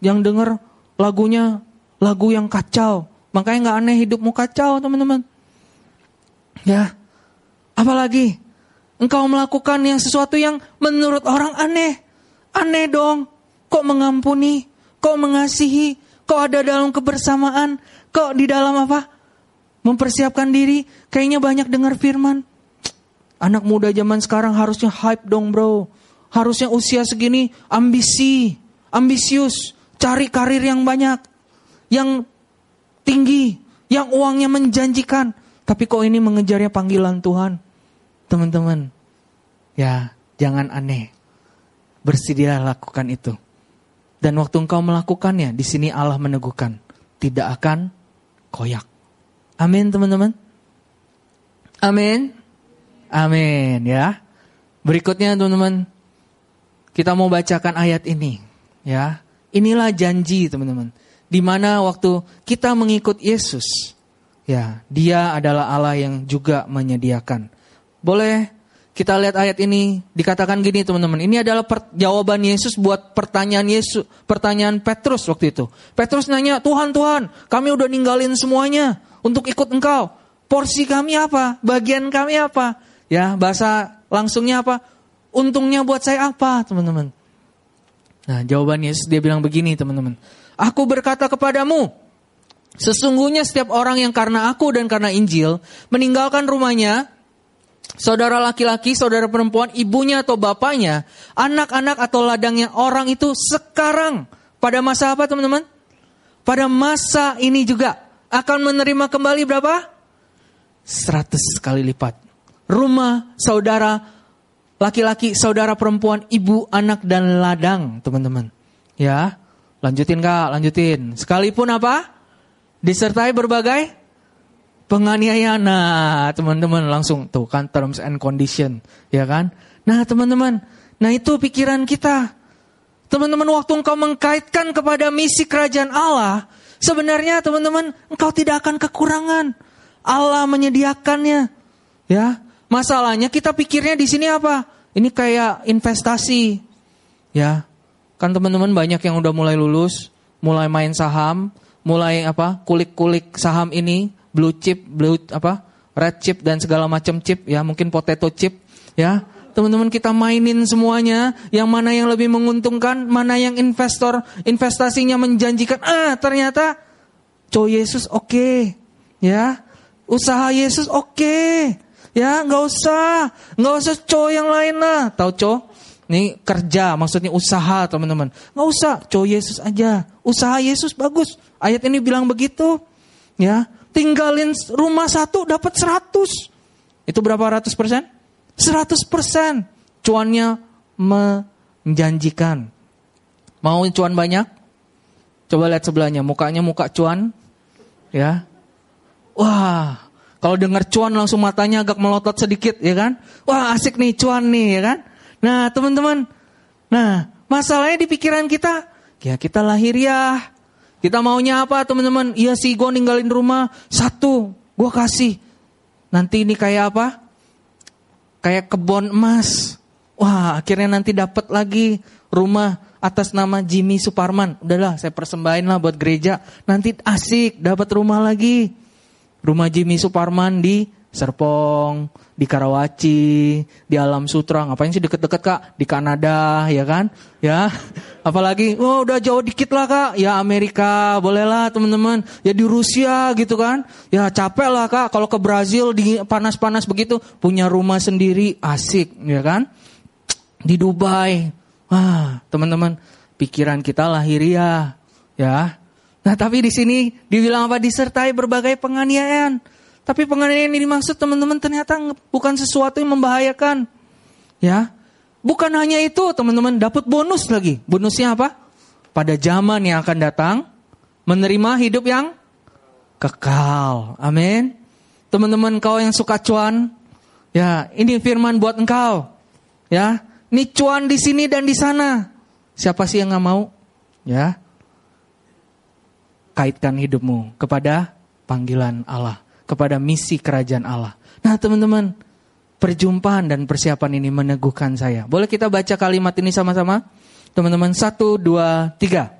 yang denger lagunya lagu yang kacau. Makanya nggak aneh hidupmu kacau teman-teman. Ya. Apalagi engkau melakukan yang sesuatu yang menurut orang aneh. Aneh dong. Kok mengampuni? Kok mengasihi? Kok ada dalam kebersamaan? Kok di dalam apa? Mempersiapkan diri. Kayaknya banyak dengar firman. Anak muda zaman sekarang harusnya hype dong bro. Harusnya usia segini ambisi. Ambisius. Cari karir yang banyak. Yang tinggi. Yang uangnya menjanjikan. Tapi kok ini mengejarnya panggilan Tuhan. Teman-teman, ya jangan aneh. Bersedia lakukan itu. Dan waktu engkau melakukannya, di sini Allah meneguhkan, tidak akan koyak. Amin, teman-teman. Amin. Amin, ya. Berikutnya, teman-teman, kita mau bacakan ayat ini, ya. Inilah janji, teman-teman. Di mana waktu kita mengikut Yesus, ya, Dia adalah Allah yang juga menyediakan. Boleh kita lihat ayat ini dikatakan gini teman-teman. Ini adalah jawaban Yesus buat pertanyaan Yesus, pertanyaan Petrus waktu itu. Petrus nanya, "Tuhan, Tuhan, kami udah ninggalin semuanya untuk ikut Engkau. Porsi kami apa? Bagian kami apa?" Ya, bahasa langsungnya apa? Untungnya buat saya apa, teman-teman? Nah, jawaban Yesus dia bilang begini, teman-teman. Aku berkata kepadamu, sesungguhnya setiap orang yang karena aku dan karena Injil meninggalkan rumahnya, saudara laki-laki, saudara perempuan, ibunya atau bapaknya, anak-anak atau ladangnya orang itu sekarang pada masa apa teman-teman? Pada masa ini juga akan menerima kembali berapa? 100 kali lipat. Rumah, saudara, laki-laki, saudara perempuan, ibu, anak, dan ladang, teman-teman. Ya, lanjutin kak, lanjutin. Sekalipun apa? Disertai berbagai penganiayaan. Nah, teman-teman langsung tuh kan terms and condition, ya kan? Nah, teman-teman, nah itu pikiran kita. Teman-teman, waktu engkau mengkaitkan kepada misi kerajaan Allah, sebenarnya teman-teman, engkau tidak akan kekurangan. Allah menyediakannya. Ya. Masalahnya kita pikirnya di sini apa? Ini kayak investasi. Ya. Kan teman-teman banyak yang udah mulai lulus, mulai main saham, mulai apa? kulik-kulik saham ini, blue chip, blue apa, red chip dan segala macam chip ya, mungkin potato chip ya. Teman-teman kita mainin semuanya, yang mana yang lebih menguntungkan, mana yang investor investasinya menjanjikan. Ah, ternyata co Yesus oke. Okay. Ya. Usaha Yesus oke. Okay. Ya, nggak usah. nggak usah co yang lain lah. Tahu co? Ini kerja, maksudnya usaha teman-teman. Nggak usah, co Yesus aja. Usaha Yesus bagus. Ayat ini bilang begitu. Ya, tinggalin rumah satu dapat seratus. Itu berapa ratus persen? Seratus persen. Cuannya menjanjikan. Mau cuan banyak? Coba lihat sebelahnya, mukanya muka cuan. Ya. Wah, kalau dengar cuan langsung matanya agak melotot sedikit, ya kan? Wah, asik nih cuan nih, ya kan? Nah, teman-teman. Nah, masalahnya di pikiran kita, ya kita lahiriah, kita maunya apa teman-teman? Iya sih gue ninggalin rumah. Satu, gue kasih. Nanti ini kayak apa? Kayak kebun emas. Wah akhirnya nanti dapat lagi rumah atas nama Jimmy Suparman. Udahlah saya persembahin lah buat gereja. Nanti asik dapat rumah lagi. Rumah Jimmy Suparman di Serpong, di Karawaci, di Alam Sutra, ngapain sih deket-deket kak? Di Kanada, ya kan? Ya, apalagi, oh udah jauh dikit lah kak, ya Amerika, bolehlah teman-teman. Ya di Rusia gitu kan, ya capek lah kak. Kalau ke Brazil di panas-panas begitu, punya rumah sendiri, asik, ya kan? Di Dubai, wah teman-teman, pikiran kita lahiriah, ya. Nah tapi di sini dibilang apa? Disertai berbagai penganiayaan. Tapi penganiayaan yang dimaksud teman-teman ternyata bukan sesuatu yang membahayakan. Ya. Bukan hanya itu teman-teman, dapat bonus lagi. Bonusnya apa? Pada zaman yang akan datang, Menerima hidup yang kekal. Amin. Teman-teman kau yang suka cuan, ya ini firman buat engkau. Ya, ini cuan di sini dan di sana. Siapa sih yang nggak mau? Ya, kaitkan hidupmu kepada panggilan Allah, kepada misi kerajaan Allah. Nah, teman-teman, perjumpaan dan persiapan ini meneguhkan saya. Boleh kita baca kalimat ini sama-sama? Teman-teman, satu, dua, tiga.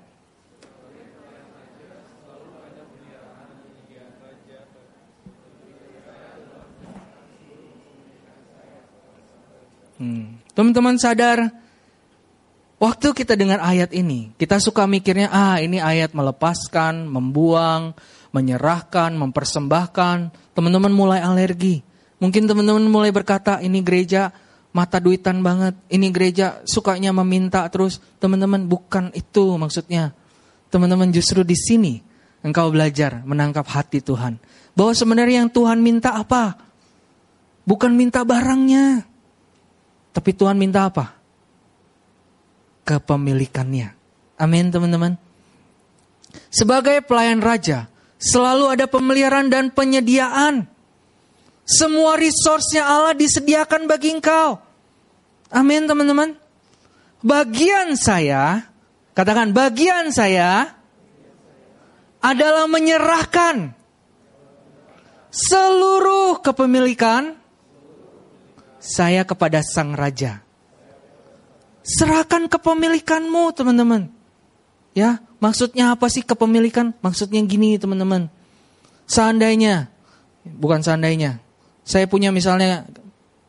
Hmm. Teman-teman sadar, waktu kita dengar ayat ini, kita suka mikirnya, ah ini ayat melepaskan, membuang, menyerahkan, mempersembahkan. Teman-teman mulai alergi. Mungkin teman-teman mulai berkata, ini gereja mata duitan banget. Ini gereja sukanya meminta terus. Teman-teman bukan itu maksudnya. Teman-teman justru di sini engkau belajar menangkap hati Tuhan. Bahwa sebenarnya yang Tuhan minta apa? Bukan minta barangnya. Tapi Tuhan minta apa? Kepemilikannya. Amin teman-teman. Sebagai pelayan raja, selalu ada pemeliharaan dan penyediaan. Semua resource-nya Allah disediakan bagi engkau. Amin teman-teman. Bagian saya, katakan bagian saya adalah menyerahkan seluruh kepemilikan saya kepada sang raja. Serahkan kepemilikanmu teman-teman. Ya, maksudnya apa sih kepemilikan? Maksudnya gini teman-teman. Seandainya, bukan seandainya, saya punya misalnya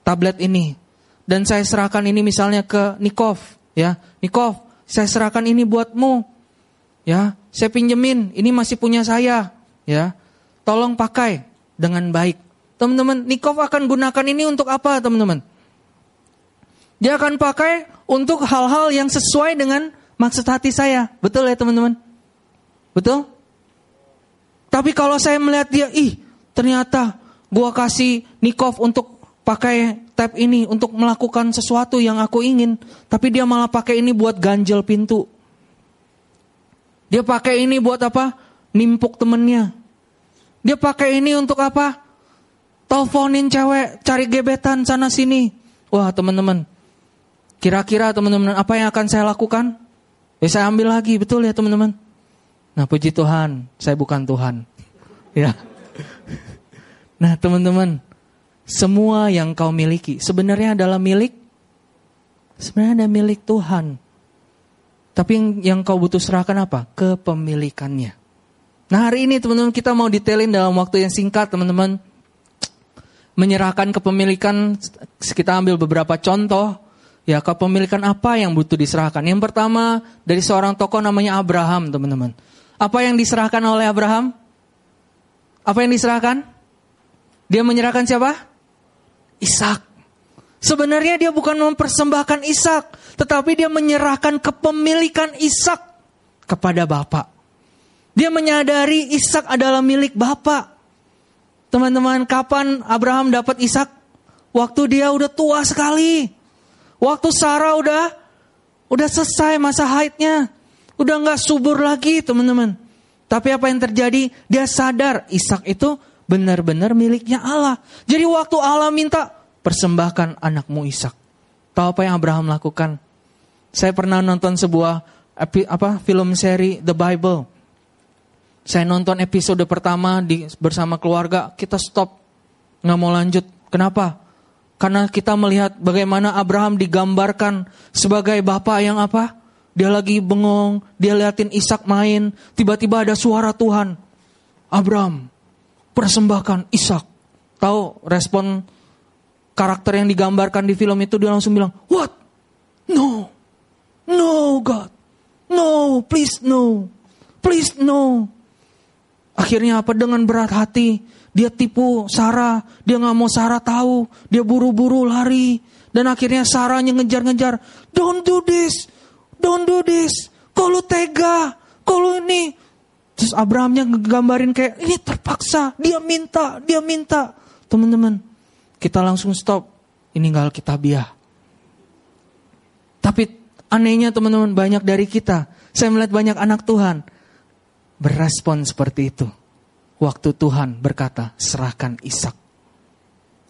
tablet ini dan saya serahkan ini misalnya ke Nikov, ya, Nikov, saya serahkan ini buatmu, ya, saya pinjemin, ini masih punya saya, ya, tolong pakai dengan baik. Teman-teman, Nikov akan gunakan ini untuk apa, teman-teman? Dia akan pakai untuk hal-hal yang sesuai dengan maksud hati saya. Betul ya, teman-teman? Betul? Tapi kalau saya melihat dia, ih, ternyata gua kasih Nikov untuk pakai tab ini untuk melakukan sesuatu yang aku ingin, tapi dia malah pakai ini buat ganjel pintu. Dia pakai ini buat apa? Nimpuk temennya. Dia pakai ini untuk apa? Teleponin cewek, cari gebetan sana sini. Wah teman-teman, kira-kira teman-teman apa yang akan saya lakukan? Ya saya ambil lagi, betul ya teman-teman? Nah puji Tuhan, saya bukan Tuhan. Ya. Nah teman-teman, semua yang kau miliki sebenarnya adalah milik, sebenarnya ada milik Tuhan. Tapi yang, yang kau butuh serahkan apa? Kepemilikannya. Nah hari ini teman-teman kita mau detailin dalam waktu yang singkat teman-teman menyerahkan kepemilikan, kita ambil beberapa contoh, ya kepemilikan apa yang butuh diserahkan. Yang pertama dari seorang tokoh namanya Abraham, teman-teman. Apa yang diserahkan oleh Abraham? Apa yang diserahkan? Dia menyerahkan siapa? Ishak. Sebenarnya dia bukan mempersembahkan Ishak, tetapi dia menyerahkan kepemilikan Ishak kepada Bapak. Dia menyadari Ishak adalah milik Bapak. Teman-teman, kapan Abraham dapat Ishak? Waktu dia udah tua sekali. Waktu Sarah udah udah selesai masa haidnya. Udah nggak subur lagi, teman-teman. Tapi apa yang terjadi? Dia sadar Ishak itu benar-benar miliknya Allah. Jadi waktu Allah minta, persembahkan anakmu Ishak. Tahu apa yang Abraham lakukan? Saya pernah nonton sebuah apa film seri The Bible. Saya nonton episode pertama di bersama keluarga, kita stop, nggak mau lanjut. Kenapa? Karena kita melihat bagaimana Abraham digambarkan sebagai bapak yang apa? Dia lagi bengong, dia liatin Ishak main, tiba-tiba ada suara Tuhan. Abraham, persembahkan Ishak. Tahu respon karakter yang digambarkan di film itu dia langsung bilang, "What? No. No, God. No, please no. Please no." Akhirnya apa dengan berat hati dia tipu Sarah, dia nggak mau Sarah tahu, dia buru-buru lari dan akhirnya Sarahnya ngejar-ngejar, don't do this, don't do this, kalau tega, kalau ini. Terus Abrahamnya ngegambarin kayak ini terpaksa, dia minta, dia minta. Teman-teman, kita langsung stop. Ini nggak Alkitabiah. Tapi anehnya teman-teman banyak dari kita, saya melihat banyak anak Tuhan berespon seperti itu. Waktu Tuhan berkata, serahkan Ishak.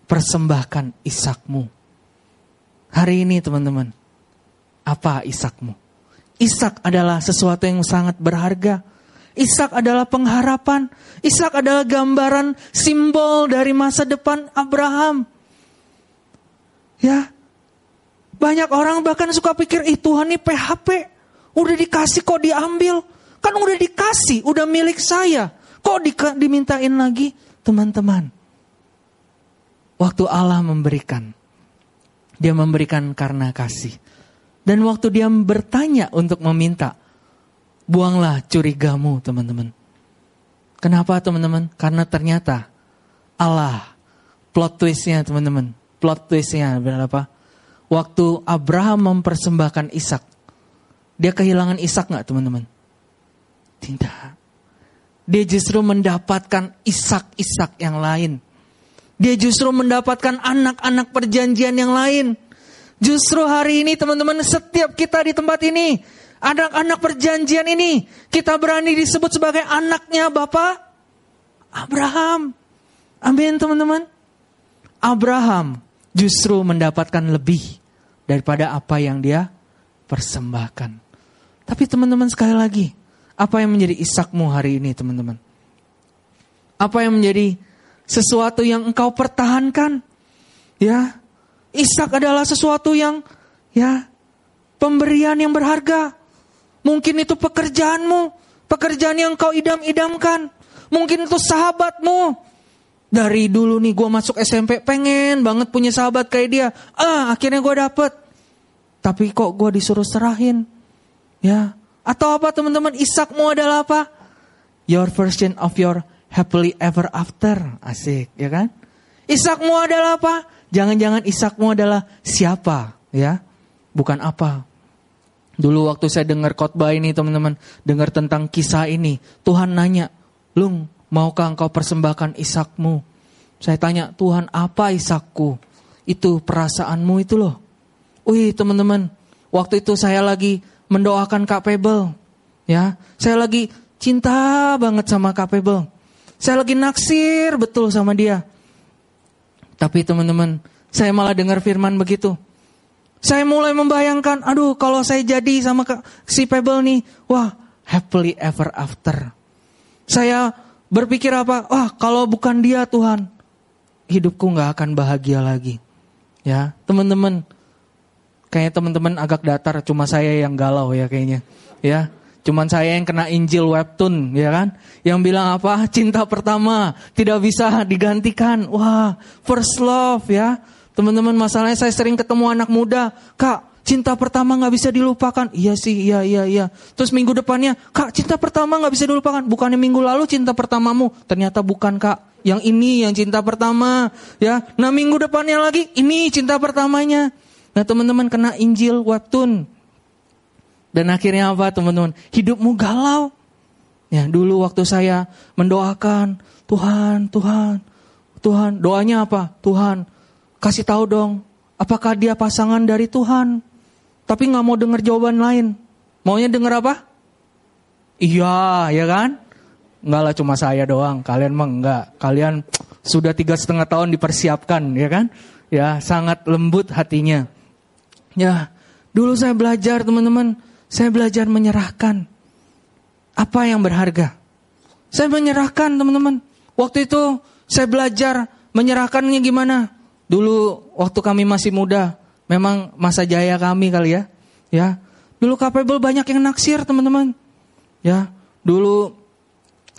Persembahkan Ishakmu. Hari ini teman-teman, apa Ishakmu? Ishak adalah sesuatu yang sangat berharga. Ishak adalah pengharapan. Ishak adalah gambaran simbol dari masa depan Abraham. Ya, banyak orang bahkan suka pikir, ih Tuhan ini PHP. Udah dikasih kok diambil. Kan udah dikasih, udah milik saya. Kok di, dimintain lagi? Teman-teman, waktu Allah memberikan, dia memberikan karena kasih. Dan waktu dia bertanya untuk meminta, buanglah curigamu teman-teman. Kenapa teman-teman? Karena ternyata Allah, plot twistnya teman-teman. Plot twistnya benar apa? Waktu Abraham mempersembahkan Ishak, dia kehilangan Ishak nggak teman-teman? Tidak. Dia justru mendapatkan isak-isak yang lain. Dia justru mendapatkan anak-anak perjanjian yang lain. Justru hari ini teman-teman setiap kita di tempat ini. Anak-anak perjanjian ini. Kita berani disebut sebagai anaknya Bapak Abraham. Amin teman-teman. Abraham justru mendapatkan lebih daripada apa yang dia persembahkan. Tapi teman-teman sekali lagi. Apa yang menjadi isakmu hari ini teman-teman? Apa yang menjadi sesuatu yang engkau pertahankan? Ya, Isak adalah sesuatu yang ya pemberian yang berharga. Mungkin itu pekerjaanmu, pekerjaan yang engkau idam-idamkan. Mungkin itu sahabatmu. Dari dulu nih gue masuk SMP pengen banget punya sahabat kayak dia. Ah akhirnya gue dapet. Tapi kok gue disuruh serahin. Ya atau apa teman-teman? Isakmu adalah apa? Your version of your happily ever after. Asik, ya kan? Isakmu adalah apa? Jangan-jangan Isakmu adalah siapa, ya? Bukan apa. Dulu waktu saya dengar khotbah ini teman-teman, dengar tentang kisah ini, Tuhan nanya, "Lung, maukah engkau persembahkan Isakmu?" Saya tanya, "Tuhan, apa Isakku?" Itu perasaanmu itu loh. Wih, teman-teman, waktu itu saya lagi mendoakan Kak Pebel. Ya, saya lagi cinta banget sama Kak Pebel. Saya lagi naksir betul sama dia. Tapi teman-teman, saya malah dengar firman begitu. Saya mulai membayangkan, aduh kalau saya jadi sama si Pebel nih, wah happily ever after. Saya berpikir apa? Wah kalau bukan dia Tuhan, hidupku nggak akan bahagia lagi. Ya teman-teman, Kayaknya teman-teman agak datar, cuma saya yang galau ya kayaknya. Ya, cuman saya yang kena Injil webtoon, ya kan? Yang bilang apa? Cinta pertama tidak bisa digantikan. Wah, first love ya. Teman-teman masalahnya saya sering ketemu anak muda, Kak, cinta pertama nggak bisa dilupakan. Iya sih, iya iya iya. Terus minggu depannya, Kak, cinta pertama nggak bisa dilupakan. Bukannya minggu lalu cinta pertamamu, ternyata bukan Kak. Yang ini yang cinta pertama, ya. Nah minggu depannya lagi, ini cinta pertamanya. Nah teman-teman kena Injil webtoon. Dan akhirnya apa teman-teman? Hidupmu galau. Ya dulu waktu saya mendoakan Tuhan, Tuhan, Tuhan. Doanya apa? Tuhan kasih tahu dong. Apakah dia pasangan dari Tuhan? Tapi nggak mau dengar jawaban lain. Maunya dengar apa? Iya, ya kan? Enggak lah cuma saya doang. Kalian mah enggak. Kalian sudah tiga setengah tahun dipersiapkan, ya kan? Ya, sangat lembut hatinya. Ya, dulu saya belajar teman-teman, saya belajar menyerahkan apa yang berharga. Saya menyerahkan teman-teman. Waktu itu saya belajar menyerahkannya gimana. Dulu waktu kami masih muda, memang masa jaya kami kali ya. Ya, dulu kapabel banyak yang naksir teman-teman. Ya, dulu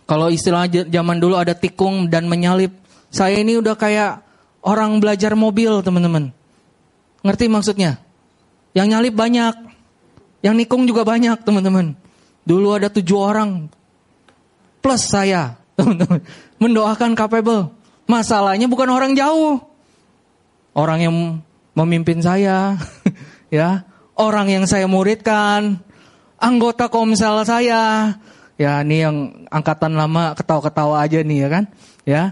kalau istilah zaman dulu ada tikung dan menyalip. Saya ini udah kayak orang belajar mobil teman-teman. Ngerti maksudnya? Yang nyalip banyak. Yang nikung juga banyak teman-teman. Dulu ada tujuh orang. Plus saya. Teman-teman. Mendoakan capable. Masalahnya bukan orang jauh. Orang yang memimpin saya. ya. Orang yang saya muridkan. Anggota komsel saya. Ya ini yang angkatan lama ketawa-ketawa aja nih ya kan. Ya.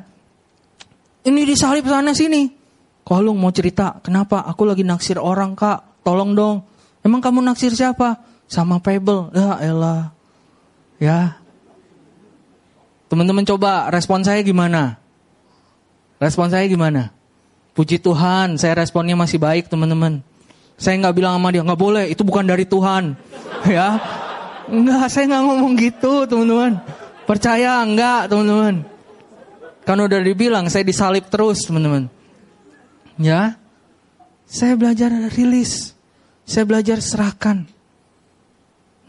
Ini disalip sana sini. Kalau mau cerita, kenapa? Aku lagi naksir orang kak tolong dong. Emang kamu naksir siapa? Sama Pebble. Ya elah. Ya. Teman-teman coba respon saya gimana? Respon saya gimana? Puji Tuhan, saya responnya masih baik teman-teman. Saya nggak bilang sama dia, nggak boleh, itu bukan dari Tuhan. ya, nggak, saya nggak ngomong gitu teman-teman. Percaya nggak teman-teman? Kan udah dibilang, saya disalib terus teman-teman. Ya, saya belajar rilis. Saya belajar serahkan.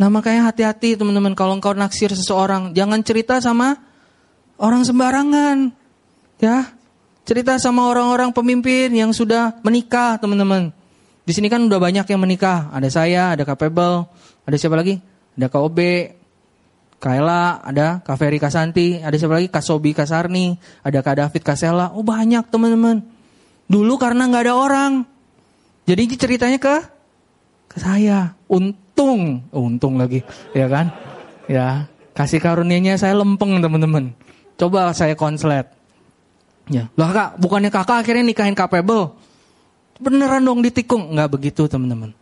Nah makanya hati-hati teman-teman kalau engkau naksir seseorang. Jangan cerita sama orang sembarangan. Ya, cerita sama orang-orang pemimpin yang sudah menikah teman-teman. Di sini kan udah banyak yang menikah. Ada saya, ada Capable, ada siapa lagi? Ada KOB, Kaila, ada Kak Ferry Kasanti, ada siapa lagi? Kak Sobi Kasarni, ada Kak David Kasela. Oh banyak teman-teman. Dulu karena nggak ada orang. Jadi ceritanya ke ke saya. Untung, oh, untung lagi, ya kan? Ya, kasih karunianya saya lempeng teman-teman. Coba saya konslet. Ya, lah kak, bukannya kakak akhirnya nikahin kapable? Beneran dong ditikung? Nggak begitu teman-teman.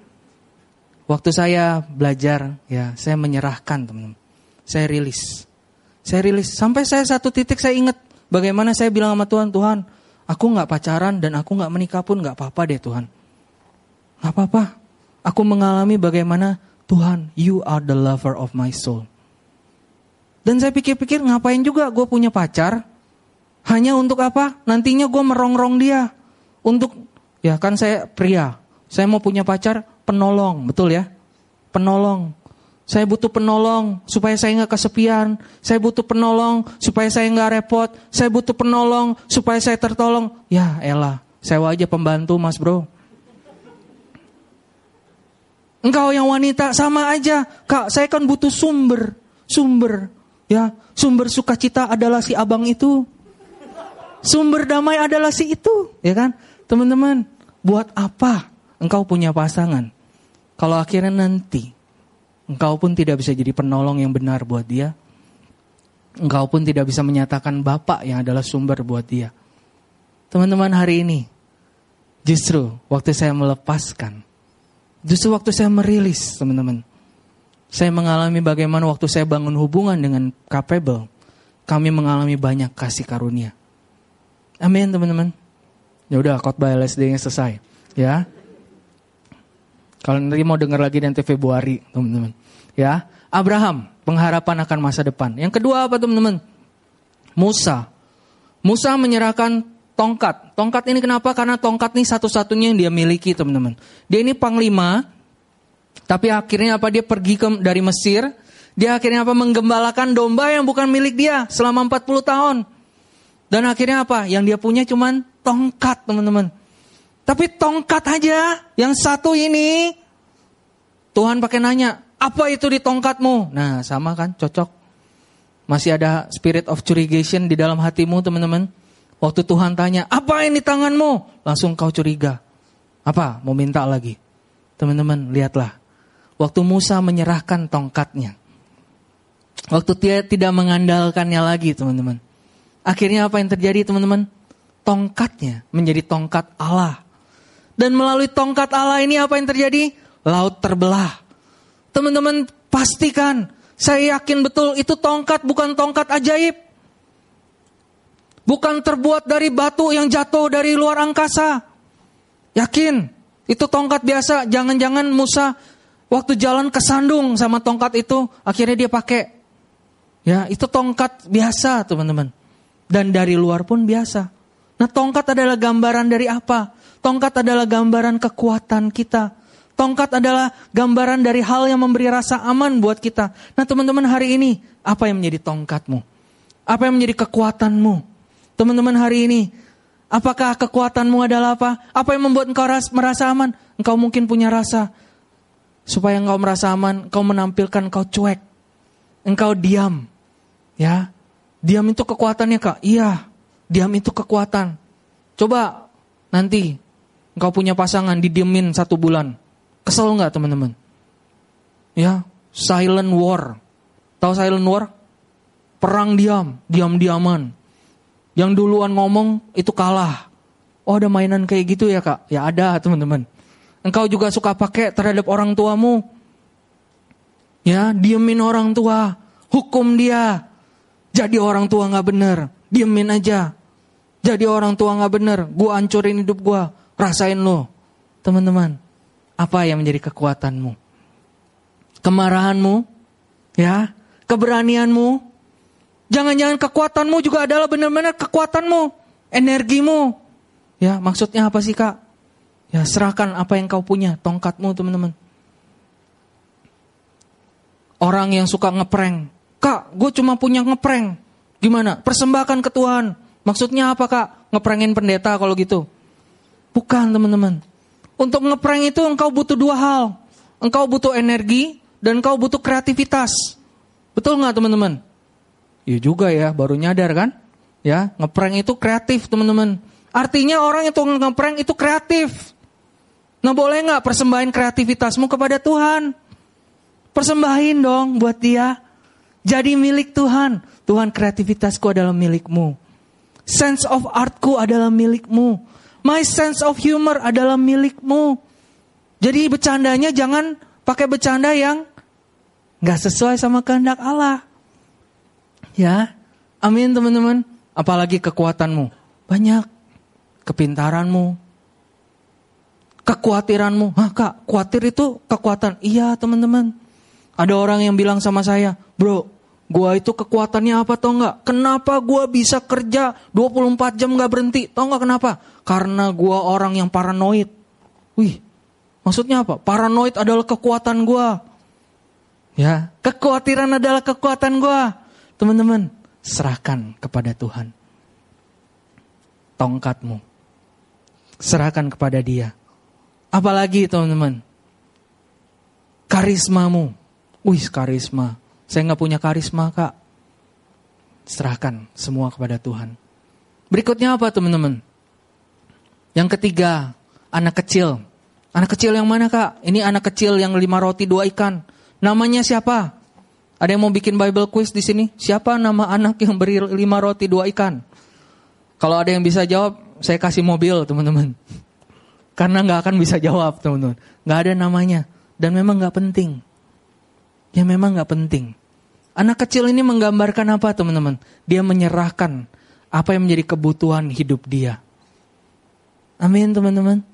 Waktu saya belajar, ya saya menyerahkan teman-teman. Saya rilis. Saya rilis. Sampai saya satu titik saya ingat bagaimana saya bilang sama Tuhan, Tuhan, aku nggak pacaran dan aku nggak menikah pun nggak apa-apa deh Tuhan. Gak apa-apa. Aku mengalami bagaimana Tuhan, you are the lover of my soul. Dan saya pikir-pikir ngapain juga gue punya pacar. Hanya untuk apa? Nantinya gue merongrong dia. Untuk, ya kan saya pria. Saya mau punya pacar penolong, betul ya? Penolong. Saya butuh penolong supaya saya nggak kesepian. Saya butuh penolong supaya saya nggak repot. Saya butuh penolong supaya saya tertolong. Ya elah, sewa aja pembantu mas bro. Engkau yang wanita sama aja. Kak, saya kan butuh sumber. Sumber. Ya, sumber sukacita adalah si abang itu. Sumber damai adalah si itu, ya kan? Teman-teman, buat apa engkau punya pasangan? Kalau akhirnya nanti engkau pun tidak bisa jadi penolong yang benar buat dia. Engkau pun tidak bisa menyatakan bapak yang adalah sumber buat dia. Teman-teman hari ini, justru waktu saya melepaskan Justru waktu saya merilis, teman-teman. Saya mengalami bagaimana waktu saya bangun hubungan dengan capable, kami mengalami banyak kasih karunia. Amin, teman-teman. Ya udah, khotbah LSD-nya selesai, ya. Kalau nanti mau dengar lagi nanti Februari, teman-teman. Ya, Abraham, pengharapan akan masa depan. Yang kedua apa, teman-teman? Musa. Musa menyerahkan tongkat. Tongkat ini kenapa? Karena tongkat ini satu-satunya yang dia miliki, teman-teman. Dia ini panglima, tapi akhirnya apa? Dia pergi ke, dari Mesir, dia akhirnya apa? Menggembalakan domba yang bukan milik dia selama 40 tahun. Dan akhirnya apa? Yang dia punya cuman tongkat, teman-teman. Tapi tongkat aja, yang satu ini, Tuhan pakai nanya, apa itu di tongkatmu? Nah, sama kan, cocok. Masih ada spirit of curigation di dalam hatimu, teman-teman. Waktu Tuhan tanya, apa ini tanganmu? Langsung kau curiga. Apa? Mau minta lagi. Teman-teman, lihatlah. Waktu Musa menyerahkan tongkatnya. Waktu dia tidak mengandalkannya lagi, teman-teman. Akhirnya apa yang terjadi, teman-teman? Tongkatnya menjadi tongkat Allah. Dan melalui tongkat Allah ini apa yang terjadi? Laut terbelah. Teman-teman, pastikan. Saya yakin betul itu tongkat bukan tongkat ajaib. Bukan terbuat dari batu yang jatuh dari luar angkasa. Yakin, itu tongkat biasa. Jangan-jangan Musa waktu jalan kesandung sama tongkat itu, akhirnya dia pakai. Ya, itu tongkat biasa, teman-teman. Dan dari luar pun biasa. Nah, tongkat adalah gambaran dari apa? Tongkat adalah gambaran kekuatan kita. Tongkat adalah gambaran dari hal yang memberi rasa aman buat kita. Nah, teman-teman, hari ini apa yang menjadi tongkatmu? Apa yang menjadi kekuatanmu? Teman-teman hari ini, apakah kekuatanmu adalah apa? Apa yang membuat engkau merasa aman? Engkau mungkin punya rasa. Supaya engkau merasa aman, engkau menampilkan engkau cuek. Engkau diam. Ya, diam itu kekuatannya kak. Iya, diam itu kekuatan. Coba nanti engkau punya pasangan didiemin satu bulan. Kesel nggak teman-teman? Ya, silent war. Tahu silent war? Perang diam, diam-diaman. Yang duluan ngomong itu kalah. Oh ada mainan kayak gitu ya kak? Ya ada teman-teman. Engkau juga suka pakai terhadap orang tuamu. Ya, diemin orang tua. Hukum dia. Jadi orang tua gak bener, diemin aja. Jadi orang tua gak bener, gue hancurin hidup gue, rasain lo. Teman-teman, apa yang menjadi kekuatanmu? Kemarahanmu, ya, keberanianmu. Jangan-jangan kekuatanmu juga adalah benar-benar kekuatanmu, energimu. Ya, maksudnya apa sih kak? Ya, serahkan apa yang kau punya, tongkatmu teman-teman. Orang yang suka ngeprank. Kak, gue cuma punya ngeprank. Gimana? Persembahkan ke Tuhan. Maksudnya apa kak? Ngeprengin pendeta kalau gitu. Bukan teman-teman. Untuk ngeprank itu engkau butuh dua hal. Engkau butuh energi dan engkau butuh kreativitas. Betul nggak teman-teman? Iya juga ya, baru nyadar kan? Ya, ngeprank itu kreatif teman-teman. Artinya orang itu ngeprank itu kreatif. Nah boleh nggak persembahin kreativitasmu kepada Tuhan? Persembahin dong buat dia. Jadi milik Tuhan. Tuhan kreativitasku adalah milikmu. Sense of artku adalah milikmu. My sense of humor adalah milikmu. Jadi bercandanya jangan pakai bercanda yang nggak sesuai sama kehendak Allah. Ya, amin teman-teman. Apalagi kekuatanmu. Banyak. Kepintaranmu. Kekhawatiranmu. Hah kak, khawatir itu kekuatan. Iya teman-teman. Ada orang yang bilang sama saya, bro, gua itu kekuatannya apa tau nggak? Kenapa gua bisa kerja 24 jam nggak berhenti? Tau nggak kenapa? Karena gua orang yang paranoid. Wih, maksudnya apa? Paranoid adalah kekuatan gua. Ya, kekhawatiran adalah kekuatan gua. Teman-teman, serahkan kepada Tuhan. Tongkatmu. Serahkan kepada dia. Apalagi teman-teman, karismamu Wih karisma. Saya nggak punya karisma kak. Serahkan semua kepada Tuhan. Berikutnya apa teman-teman? Yang ketiga, anak kecil. Anak kecil yang mana kak? Ini anak kecil yang lima roti dua ikan. Namanya siapa? Ada yang mau bikin Bible quiz di sini? Siapa nama anak yang beri lima roti dua ikan? Kalau ada yang bisa jawab, saya kasih mobil teman-teman. Karena nggak akan bisa jawab teman-teman. Nggak ada namanya dan memang nggak penting yang memang gak penting. Anak kecil ini menggambarkan apa teman-teman? Dia menyerahkan apa yang menjadi kebutuhan hidup dia. Amin teman-teman.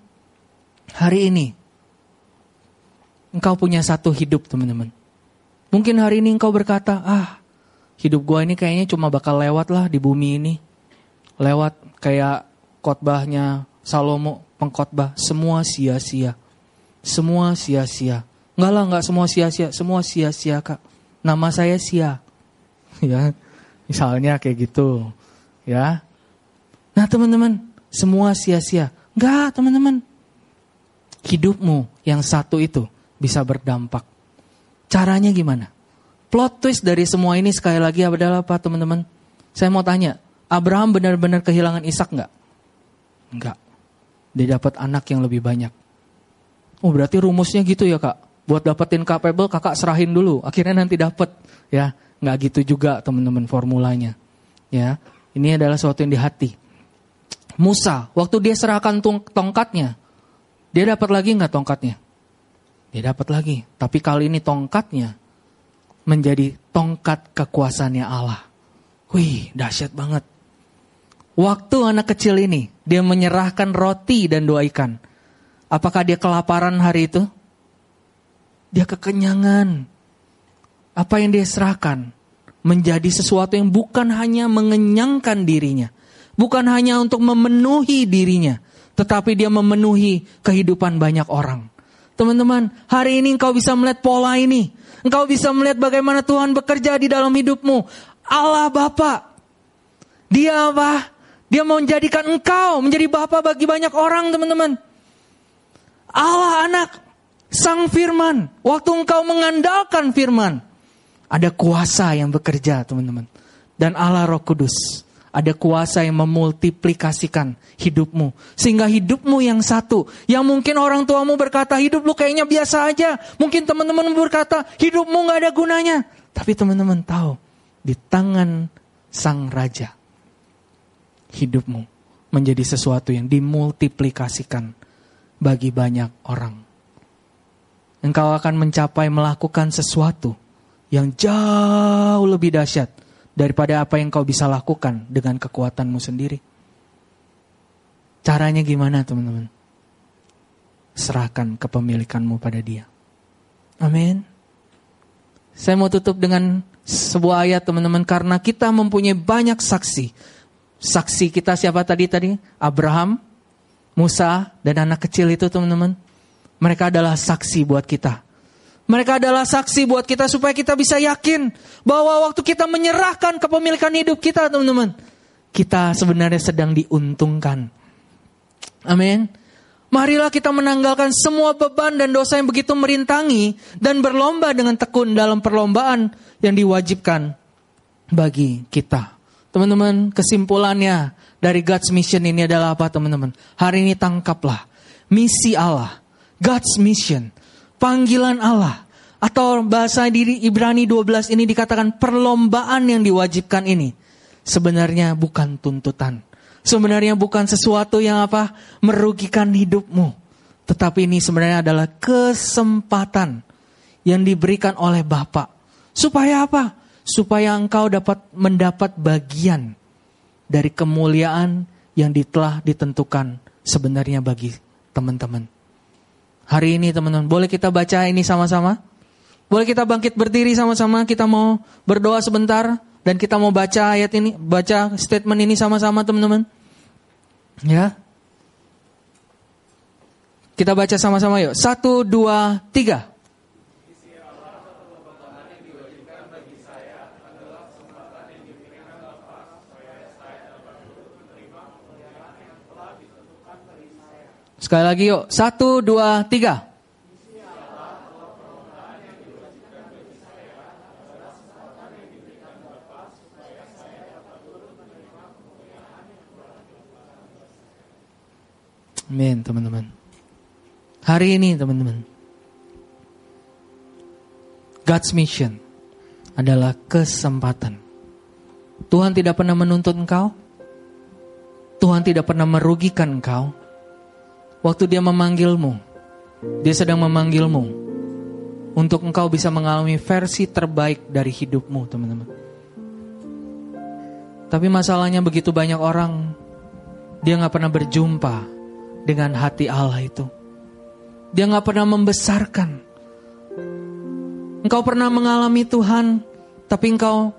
Hari ini engkau punya satu hidup teman-teman. Mungkin hari ini engkau berkata, ah hidup gua ini kayaknya cuma bakal lewat lah di bumi ini. Lewat kayak khotbahnya Salomo pengkhotbah semua sia-sia. Semua sia-sia. Enggak lah, enggak semua sia-sia. Semua sia-sia, Kak. Nama saya Sia. ya. Misalnya kayak gitu. Ya. Nah, teman-teman, semua sia-sia. Enggak, teman-teman. Hidupmu yang satu itu bisa berdampak. Caranya gimana? Plot twist dari semua ini sekali lagi adalah apa, teman-teman? Saya mau tanya, Abraham benar-benar kehilangan Ishak enggak? Enggak. Dia dapat anak yang lebih banyak. Oh, berarti rumusnya gitu ya, Kak? buat dapetin capable kakak serahin dulu akhirnya nanti dapet ya nggak gitu juga teman-teman formulanya ya ini adalah sesuatu yang di hati Musa waktu dia serahkan tongkatnya dia dapat lagi nggak tongkatnya dia dapat lagi. Tapi kali ini tongkatnya menjadi tongkat kekuasaannya Allah. Wih dahsyat banget. Waktu anak kecil ini dia menyerahkan roti dan dua ikan. Apakah dia kelaparan hari itu? Dia kekenyangan. Apa yang dia serahkan menjadi sesuatu yang bukan hanya mengenyangkan dirinya, bukan hanya untuk memenuhi dirinya, tetapi dia memenuhi kehidupan banyak orang. Teman-teman, hari ini engkau bisa melihat pola ini. Engkau bisa melihat bagaimana Tuhan bekerja di dalam hidupmu. Allah Bapa. Dia apa? Dia mau menjadikan engkau menjadi Bapa bagi banyak orang, teman-teman. Allah anak. Sang firman, waktu engkau mengandalkan firman, ada kuasa yang bekerja teman-teman. Dan Allah roh kudus, ada kuasa yang memultiplikasikan hidupmu. Sehingga hidupmu yang satu, yang mungkin orang tuamu berkata hidup lu kayaknya biasa aja. Mungkin teman-teman berkata hidupmu gak ada gunanya. Tapi teman-teman tahu, di tangan sang raja, hidupmu menjadi sesuatu yang dimultiplikasikan bagi banyak orang engkau akan mencapai melakukan sesuatu yang jauh lebih dahsyat daripada apa yang kau bisa lakukan dengan kekuatanmu sendiri. Caranya gimana teman-teman? Serahkan kepemilikanmu pada dia. Amin. Saya mau tutup dengan sebuah ayat teman-teman karena kita mempunyai banyak saksi. Saksi kita siapa tadi tadi? Abraham, Musa, dan anak kecil itu teman-teman. Mereka adalah saksi buat kita. Mereka adalah saksi buat kita supaya kita bisa yakin bahwa waktu kita menyerahkan kepemilikan hidup kita, teman-teman, kita sebenarnya sedang diuntungkan. Amin. Marilah kita menanggalkan semua beban dan dosa yang begitu merintangi dan berlomba dengan tekun dalam perlombaan yang diwajibkan bagi kita. Teman-teman, kesimpulannya dari God's mission ini adalah apa teman-teman? Hari ini tangkaplah misi Allah, God's mission panggilan Allah. Atau bahasa diri Ibrani 12 ini dikatakan perlombaan yang diwajibkan ini. Sebenarnya bukan tuntutan. Sebenarnya bukan sesuatu yang apa? Merugikan hidupmu. Tetapi ini sebenarnya adalah kesempatan yang diberikan oleh Bapak. Supaya apa? Supaya engkau dapat mendapat bagian dari kemuliaan yang telah ditentukan sebenarnya bagi teman-teman. Hari ini teman-teman, boleh kita baca ini sama-sama? Boleh kita bangkit berdiri sama-sama, kita mau berdoa sebentar dan kita mau baca ayat ini, baca statement ini sama-sama teman-teman. Ya. Kita baca sama-sama yuk. Satu, dua, tiga. Sekali lagi yuk. Satu, dua, tiga. Amin teman-teman. Hari ini teman-teman. God's mission adalah kesempatan. Tuhan tidak pernah menuntut engkau. Tuhan tidak pernah merugikan engkau. Waktu dia memanggilmu, dia sedang memanggilmu untuk engkau bisa mengalami versi terbaik dari hidupmu, teman-teman. Tapi masalahnya begitu banyak orang, dia nggak pernah berjumpa dengan hati Allah itu. Dia nggak pernah membesarkan. Engkau pernah mengalami Tuhan, tapi engkau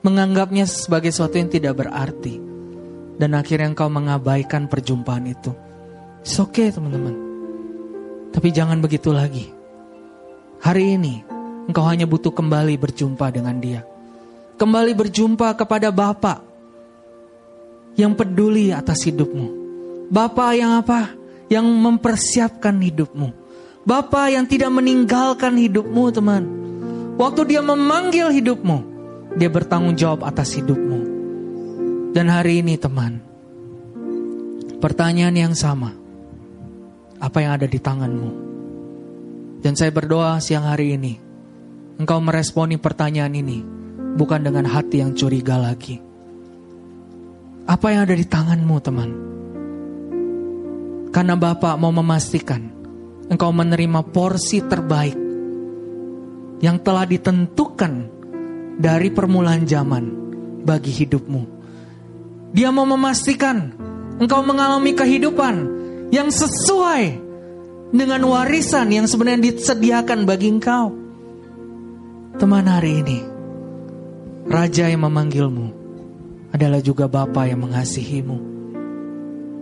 menganggapnya sebagai sesuatu yang tidak berarti. Dan akhirnya engkau mengabaikan perjumpaan itu. It's okay teman-teman. Tapi jangan begitu lagi. Hari ini engkau hanya butuh kembali berjumpa dengan dia. Kembali berjumpa kepada Bapa yang peduli atas hidupmu. Bapa yang apa? Yang mempersiapkan hidupmu. Bapa yang tidak meninggalkan hidupmu teman. Waktu dia memanggil hidupmu, dia bertanggung jawab atas hidupmu. Dan hari ini teman, pertanyaan yang sama apa yang ada di tanganmu. Dan saya berdoa siang hari ini, engkau meresponi pertanyaan ini bukan dengan hati yang curiga lagi. Apa yang ada di tanganmu, teman? Karena Bapak mau memastikan engkau menerima porsi terbaik yang telah ditentukan dari permulaan zaman bagi hidupmu. Dia mau memastikan engkau mengalami kehidupan yang sesuai dengan warisan yang sebenarnya disediakan bagi engkau. Teman hari ini, Raja yang memanggilmu adalah juga Bapa yang mengasihimu.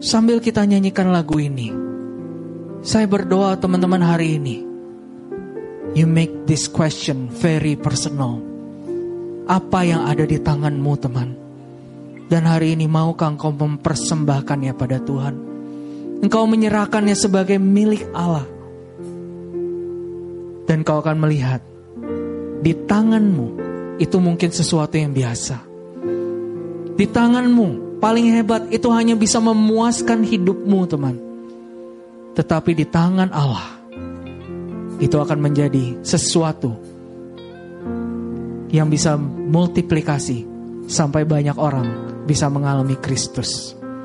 Sambil kita nyanyikan lagu ini, saya berdoa teman-teman hari ini, you make this question very personal. Apa yang ada di tanganmu teman? Dan hari ini maukah engkau mempersembahkannya pada Tuhan? Engkau menyerahkannya sebagai milik Allah. Dan kau akan melihat di tanganmu itu mungkin sesuatu yang biasa. Di tanganmu paling hebat itu hanya bisa memuaskan hidupmu teman. Tetapi di tangan Allah itu akan menjadi sesuatu yang bisa multiplikasi sampai banyak orang bisa mengalami Kristus.